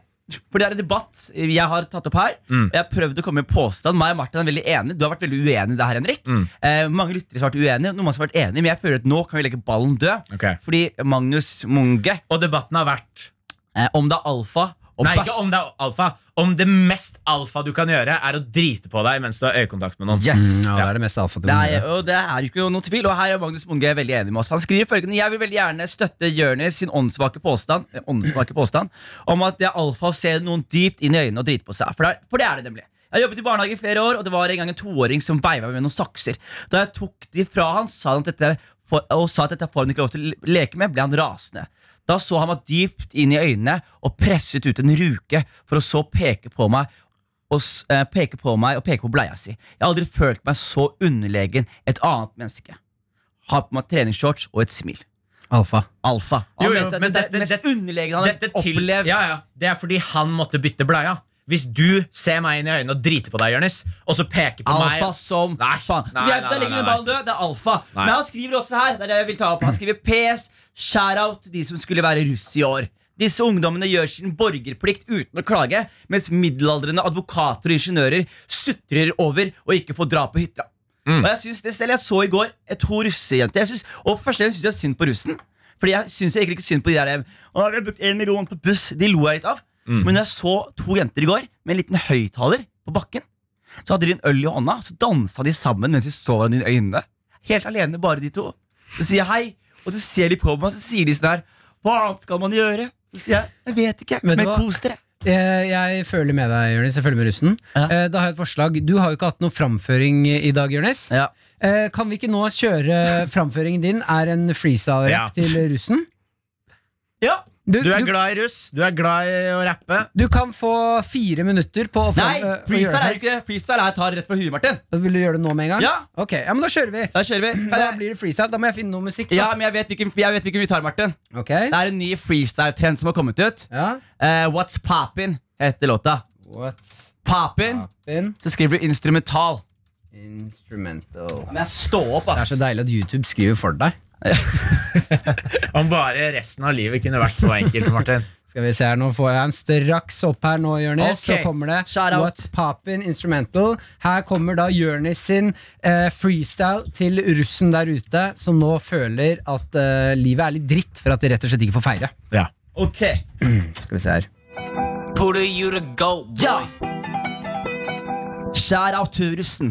For det er en debatt jeg har tatt opp her. Jeg har prøvd å komme med påstand. Meg og Martin er veldig enige. Du har vært veldig uenig i det her, Henrik. Eh, mange lyttere har vært uenige, noen har vært enige, men jeg føler at nå kan vi legge ballen død. Okay. Fordi Magnus Munge Og debatten har vært eh, Om det er alfa og Nei, ikke om det er alfa. Om det mest alfa du kan gjøre, er å drite på deg mens du har øyekontakt med noen. Yes! Ja, det er det mest alfa du kan gjøre. og det er jo ikke noe tvil, og her er Magnus Munge veldig enig med oss. Han skriver følgende Jeg vil veldig gjerne støtte Jonis sin åndssvake påstand, eh, åndssvake påstand om at det er alfa å se noen dypt inn i øynene og drite på seg. For det er, for det, er det nemlig. Jeg har jobbet i barnehage i flere år, og det var en gang en toåring som veiva med noen sakser. Da jeg tok de fra han, sa han at dette for, og sa at dette får han ikke lov til å leke med, ble han rasende. Da så han meg dypt inn i øynene og presset ut en ruke for å så peke på meg og eh, peke på meg og peke på bleia si. Jeg har aldri følt meg så underlegen et annet menneske. Har på meg treningsshorts og et smil. Alfa. Alfa. Han Jo, jo, mente at det, er det- det mest det- underlegne han har opplevd. ja, ja. Det er fordi han måtte bytte bleia. Hvis du ser meg inn i øynene og driter på deg, Jonis, og så peker på meg Alfa som Nei, faen. Nei, nei, der ligger nei, ballen død. Det er alfa. Men han skriver også her. Det er det jeg vil ta opp Han skriver PS, shout-out til de som skulle være russ i år. Disse ungdommene gjør sin borgerplikt uten å klage, mens middelaldrende advokater og ingeniører sutrer over og ikke får dra på hytta. Mm. Og Jeg synes det selv, jeg så i går et to russejenter. Jeg synes, og Først synes jeg synd på russen. Fordi jeg synes jeg egentlig ikke synd på de der Og har brukt en million på buss De lo jeg litt av. Mm. Men jeg så to jenter i går med en liten høyttaler på bakken. Så hadde de en øl i hånda, så dansa de sammen mens de så hverandre i øynene. Helt alene, bare de to. Så sier jeg hei, og så ser de på meg, og så sier de sånn her Hva annet skal man gjøre? Så sier jeg jeg vet ikke, men, men kos dere. Eh, Jeg føler med deg, Jørnes Jeg føler med russen. Ja. Eh, Da har jeg et forslag. Du har jo ikke hatt noe framføring i dag, Jørnes Ja. Eh, Kan vi ikke nå kjøre framføringen din er en freestyle-rapp Ja. til russen? ja, Du, Du er du, glad i russ, du er glad i å rappe. du kan få fire minutter på å få Nei, øh, freestyle er ikke det. Freestyle er tar rett fra huet, Martin. Vil du gjøre det nå med en gang? Ja. Ok, ja, men da kjører vi. Da kjører vi. Da jeg- blir det freestyle. Da må jeg finne noe musikk. Da. Ja, men jeg vet hvilken, jeg vet hvilken vi tar, Martin. Ok. Det er en ny freestyle-trend som har kommet ut. Ja. uh, What's Poppin' heter låta. What's Poppin', Poppin'. så skriver du instrumental. instrumental? Men jeg står opp, ass. Det er så deilig at YouTube skriver for deg. Om bare resten av livet kunne vært så enkelt, Martin. Skal vi se her, Nå får jeg den straks opp her nå, Jonis. Okay. Så kommer det shout. What's Poppin' Instrumental. Her kommer da Jonis sin eh, freestyle til russen der ute, som nå føler at eh, livet er litt dritt for at de rett og slett ikke får feire. Ja. Ok. Skal vi se her. Put you to go, boy. Ja. Shout out til russen.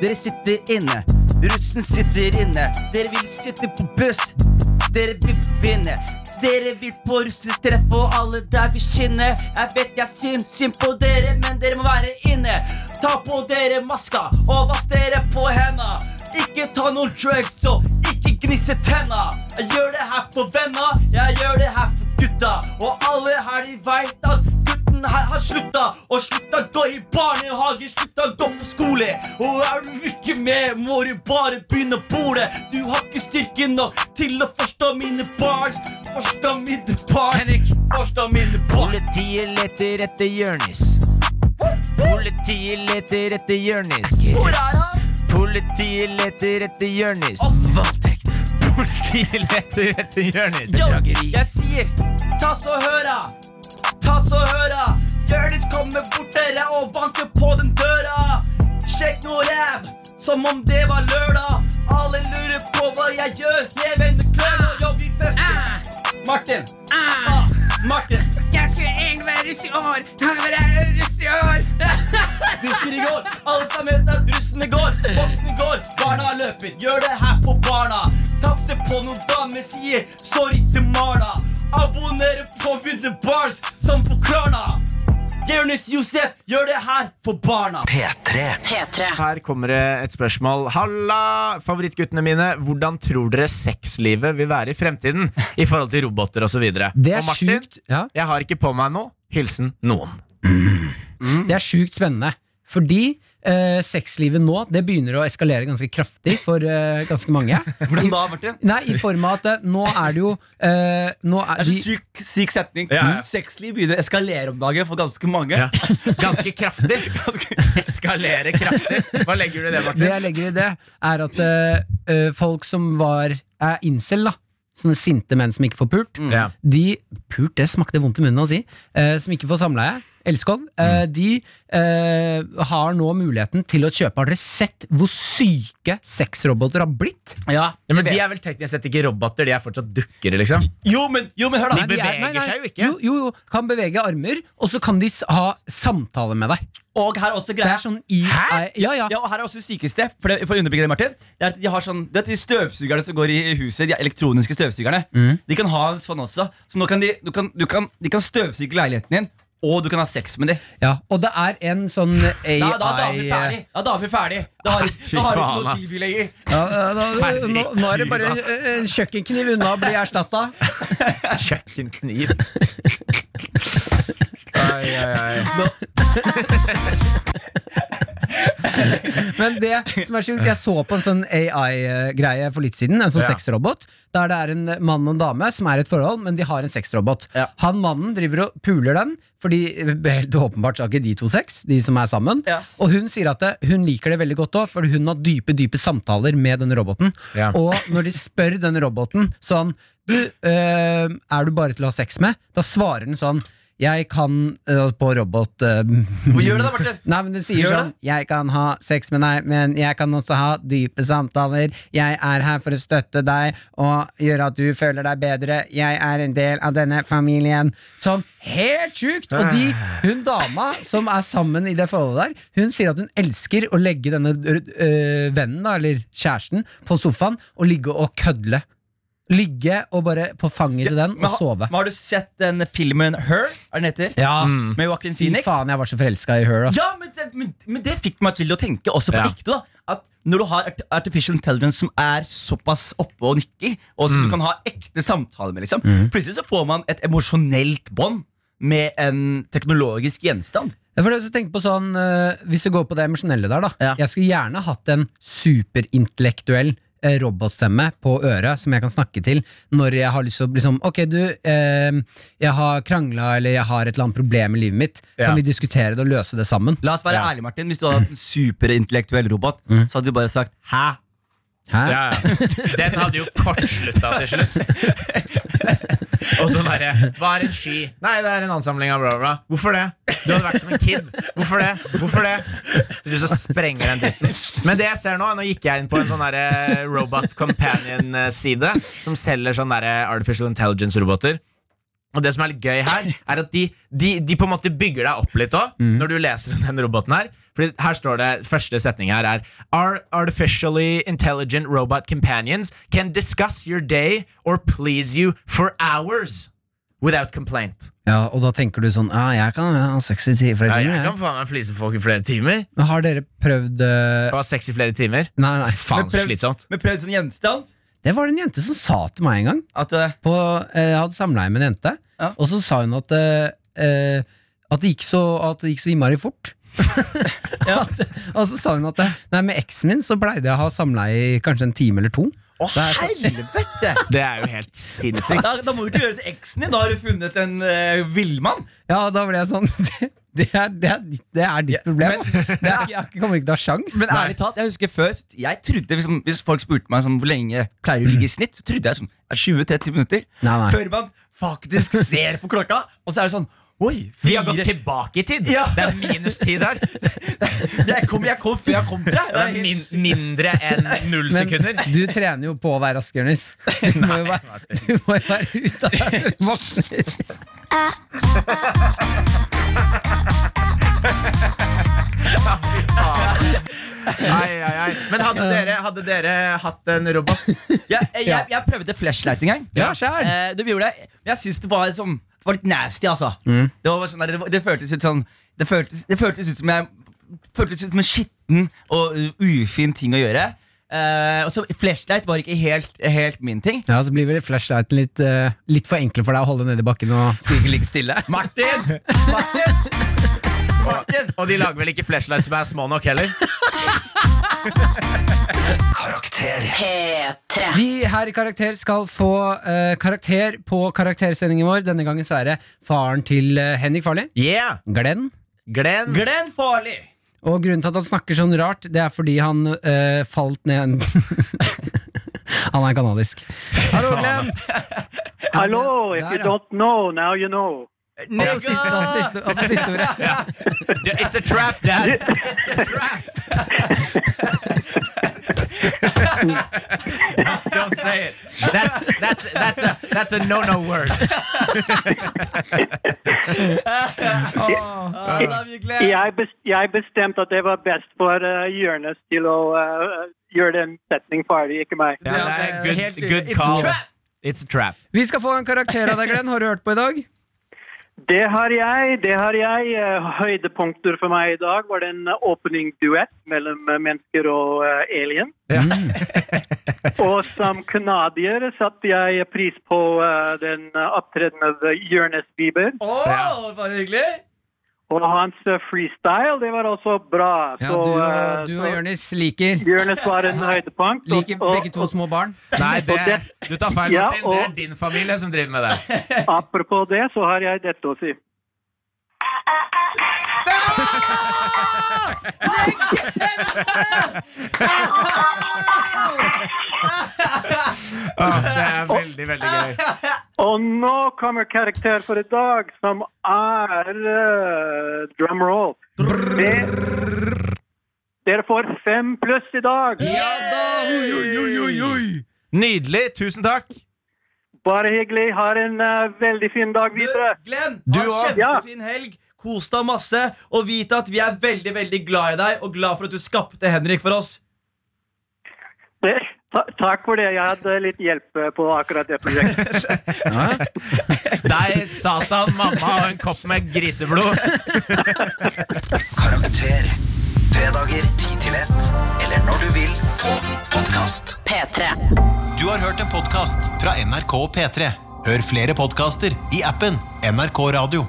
Dere sitter inne, russen sitter inne. Dere vil sitte på buss, dere vil vinne. Dere vil på russetreff, og alle der vil skinne. Jeg vet jeg syns synd på dere, men dere må være inne. Ta på dere maska, og vask dere på henda. Ikke ta noen drugs, og ikke gnisse tenna. Jeg gjør det her for venna, jeg gjør det her for gutta. Og alle her de veit at her har slutta. Og slutta gå i barnehage, slutta gå på skole. Og er du ikke med, må du bare begynne å bole. Du har ikke styrke nok til å forstå mine bars. Forstå mine bars. Henrik. Forstå mine bars. Politiet leter etter Jørnis. Politiet leter etter Jørnis. Hvor er han? Politiet leter etter Jørnis. Voldtekt. Politiet leter etter Jørnis. Yo, jeg sier, ta så høra. Ta så høra. Jonis kommer bort dere og banker på den døra. Sjekk noe ræv, som om det var lørdag. Alle lurer på hva jeg gjør. Jeg vender klørne, ja vi fester. Martin. Ah, Martin. Jeg skulle egentlig være russ i år. Jeg være russ i år? Disser i går, alle sammen vet at Russene går. Voksne går, barna løper. Gjør det her for barna. Tafse på noen damer, sier sorry til Marna. Abonner på Winter Bars som på Klarna. Jonis Josef gjør det her for barna. P3. P3. Her kommer det et spørsmål. Halla, favorittguttene mine. Hvordan tror dere sexlivet vil være i fremtiden i forhold til roboter osv.? Det er Og Martin, sjukt ja. jeg har ikke på meg noe. Hilsen noen. Det er sjukt spennende. Fordi eh, sexlivet nå Det begynner å eskalere ganske kraftig for eh, ganske mange. Hvordan da, Martin? Nei, I form av at eh, nå er det jo eh, nå er Det er de, så syk, syk setning. Ja, ja. Sexliv begynner å eskalere om dagen for ganske mange. Ja. Ganske kraftig. Eskalere kraftig. Hva legger du i det, Det Martin? jeg legger i det, er at eh, eh, folk som var er incel, da sånne sinte menn som ikke får pult, Ja. de Pult, det smakte vondt i munnen å si. eh, som ikke får samleie. Elskov. Eh, de eh, har nå muligheten til å kjøpe. Har dere sett hvor syke sexroboter har blitt? Ja, Ja, men De er vel teknisk sett ikke roboter, de er fortsatt dukker, liksom. jo, men, jo, men hør da De Nei, nei, beveger seg jo ikke. Jo, jo, jo, kan bevege armer, og så kan de ha samtale med deg. Og her er også Det greia er sånn i Hæ? Ja, ja. Ja, og her er også det sykeste For, det, for å underbygge det, Martin Det er at de har sånn Det er at de støvsugerne som går i huset De elektroniske støvsugerne De kan ha en sånn også Så nå kan de, du kan, du kan, de kan støvsuge leiligheten din Og du kan ha sex med dem ja. Og det er en sånn AI Da, da er damer ferdig Da er damer ferdig Da har, du ikke noe å tilby lenger ja, ja, da, nå, nå er det bare en, en kjøkkenkniv unna å bli erstatta. Kjøkkenkniv. Ai, ai, ai. Men det som er sjukt, jeg så på en sånn AI-greie for litt siden, en sånn Ja. sexrobot, der det er en mann og en dame som er i et forhold, men de har en sexrobot. Ja. Han mannen driver og puler den, fordi helt åpenbart har ikke de to sex, de som er sammen. Ja. Og hun sier at det, hun liker det veldig godt òg, for hun har dype, dype samtaler med denne roboten. Og når de spør denne roboten sånn Du, øh, er du bare til å ha sex med? Da svarer den sånn jeg kan uh, på robot uh, gjør det, da, Martin? Nei, men det sier Gjør sånn Jeg kan ha sex med deg, men jeg kan også ha dype samtaler. Jeg er her for å støtte deg og gjøre at du føler deg bedre. Jeg er en del av denne familien. Sånn helt sjukt! Og de, hun dama som er sammen i det forholdet der, hun sier at hun elsker å legge denne øh, vennen, da, eller kjæresten, på sofaen og ligge og kødle. Ligge og bare på fanget til den Men og sove. Men har du sett den filmen Her? Er den heter? Ja, Med Joaquin Fy Phoenix? faen, jeg var så forelska i her. Ass. Ja, men det, men, men det fikk meg til å tenke også på Ja. ekte. da At Når du har artificial intelligence som er såpass oppe og nikker, og som du kan ha ekte samtaler med, liksom plutselig så får man et emosjonelt bånd med en teknologisk gjenstand. Ja, for det, tenk på sånn, uh, Hvis du går på det emosjonelle der, da. Ja. Jeg skulle gjerne hatt en superintellektuell robotstemme på øret som jeg kan snakke til når jeg har lyst til å liksom, Ok, du, eh, jeg har krangla eller jeg har et eller annet problem i livet mitt. Ja. Kan vi diskutere det og løse det sammen? La oss være ærlige, Martin. Hvis du hadde hatt en superintellektuell robot, så hadde du bare sagt 'hæ'? Hæ? Ja, ja. Den hadde jo kortslutta til slutt. Og så bare Hva er en sky? Nei, det er en ansamling av bla, bla, bla. Hvorfor det? Du hadde vært som en kid. Hvorfor det? Hvorfor det? Til slutt så sprenger den dritten. Men det jeg ser nå, nå gikk jeg inn på en sånn derre Robot Companion-side som selger sånn derre Artificial Intelligence-roboter. Og det som er litt gøy her, er at de, de, de på en måte bygger deg opp litt òg, når du leser om den roboten her. Fordi her står det, Første setning her er Our artificially intelligent robot companions can discuss your day or please you for hours without complaint. Ja, Og da tenker du sånn ah, Jeg kan ha sex i ti- flere Ja, timer. jeg jeg. kan faen meg flise folk i flere timer. Men har dere prøvd uh... Å ha sex i flere timer. Nei, nei. Faen, Men prøv- slitsomt. Men prøvd sånn gjenstand? Det var det en jente som sa til meg en gang. At uh... på, uh, Jeg hadde samleie med en jente, Ja. og så sa hun at, at, det gikk så, at det gikk så innmari fort. at, og så sa hun at Nei, med eksen min så pleide jeg å ha samleie i kanskje en time eller to. Å, er helvete! Det er jo helt sinnssykt. Da, da må du ikke gjøre det til eksen din. Da har du funnet en uh, villmann. Ja, da ble jeg sånn Det, er, det, er, det er ditt Ja, problem. men- Det er, jeg kommer ikke til å ha sjans Men ærlig talt, jeg husker før Jeg trodde liksom, Hvis folk spurte meg sånn, hvor lenge pleier du å ligge i snitt, så trodde jeg sånn 20-30 minutter. Nei, nei. Før man faktisk ser på klokka, og så er det sånn Oi, Vi har gått tilbake i tid. Ja. Det er minustid her. jeg kom, jeg kom før jeg kom, til deg. Det er min, mindre enn null Men sekunder. du trener jo på å være rask, Jonis. Du, må jo være- du må jo være ute av deg før du våkner. Ai, ai, ai. Men hadde dere, hadde dere hatt en robot? Jeg, jeg, jeg, jeg prøvde flashlight en gang. Ja. Eh, du gjorde det. Jeg syns det var liksom Det var litt nasty, altså. Mm. Det, var sånn der, det, det føltes ut sånn Det føltes, det føltes ut som jeg Føltes ut som en skitten og ufin ting å gjøre. Uh, og så Flashlight var ikke helt, helt min ting. Ja, Så blir vel flashlighten litt, uh, litt for enkle for deg å holde nede i bakken og skrike 'ligg stille'. Martin! Martin! Martin! Og de lager vel ikke flashlights som er små nok heller? Karakter. P3. Vi her i Karakter skal få eh, karakter på karaktersendingen vår. Denne gangen så er det faren til eh, Henrik Farley, Yeah! Glenn. Glenn. Glenn Farley! Og grunnen til at han snakker sånn rart, det er fordi han eh, falt ned en Han er kanadisk. Hallo, Glenn! Hello, if you don't know, now you know. Og Altså siste, altså så siste, altså siste ordet. It's a trap, dad! It's a trap! Don't say it. That's, that's, that's, a, that's a no-no word. I love you, Glenn. Jeg, jeg bestemte at det var best for uh, Jonis til å uh, gjøre den setning ferdig, ikke meg. Det er good, good it's a call. trap. It's a trap. Vi skal få en karakter av deg, Glenn. Har du hørt på i dag? Det har jeg. det har jeg. Eh, Høydepunkter for meg i dag var det en åpning-duett mellom uh, mennesker og alien. alien. og som canadier satte jeg pris på den opptredenen av Jonis Bieber. Åh, var det hyggelig? Og hans uh, freestyle, det var også bra. Ja, Så, du og, du og Jonis liker, Jonis var en høydepunkt. liker og- begge to små barn. Nei, det, det- du tar feil, Ja, Martin. Det er din familie som driver med det. Apropos det, så har jeg dette å si. Åh, det er veldig, veldig gøy. Og nå kommer karakter for i dag, som er uh, drumroll. Det, dere får fem pluss i dag. Nydelig. Tusen takk. Bare hyggelig. Har en uh, veldig fin dag Du, videre. Glenn, Du ha en kjempefin helg. Kos deg masse, og vit at vi er veldig veldig glad i deg og glad for at du skapte Henrik for oss. Det- Ta takk for det. Jeg hadde litt hjelp eh, på akkurat det prosjektet. Deg, Satan, mamma og en kopp med griseblod. Karakter. Fredager 10 til 1. Eller når du vil på podkast. P3. Du har hørt en podkast fra NRK P3. Hør flere podkaster i appen NRK Radio.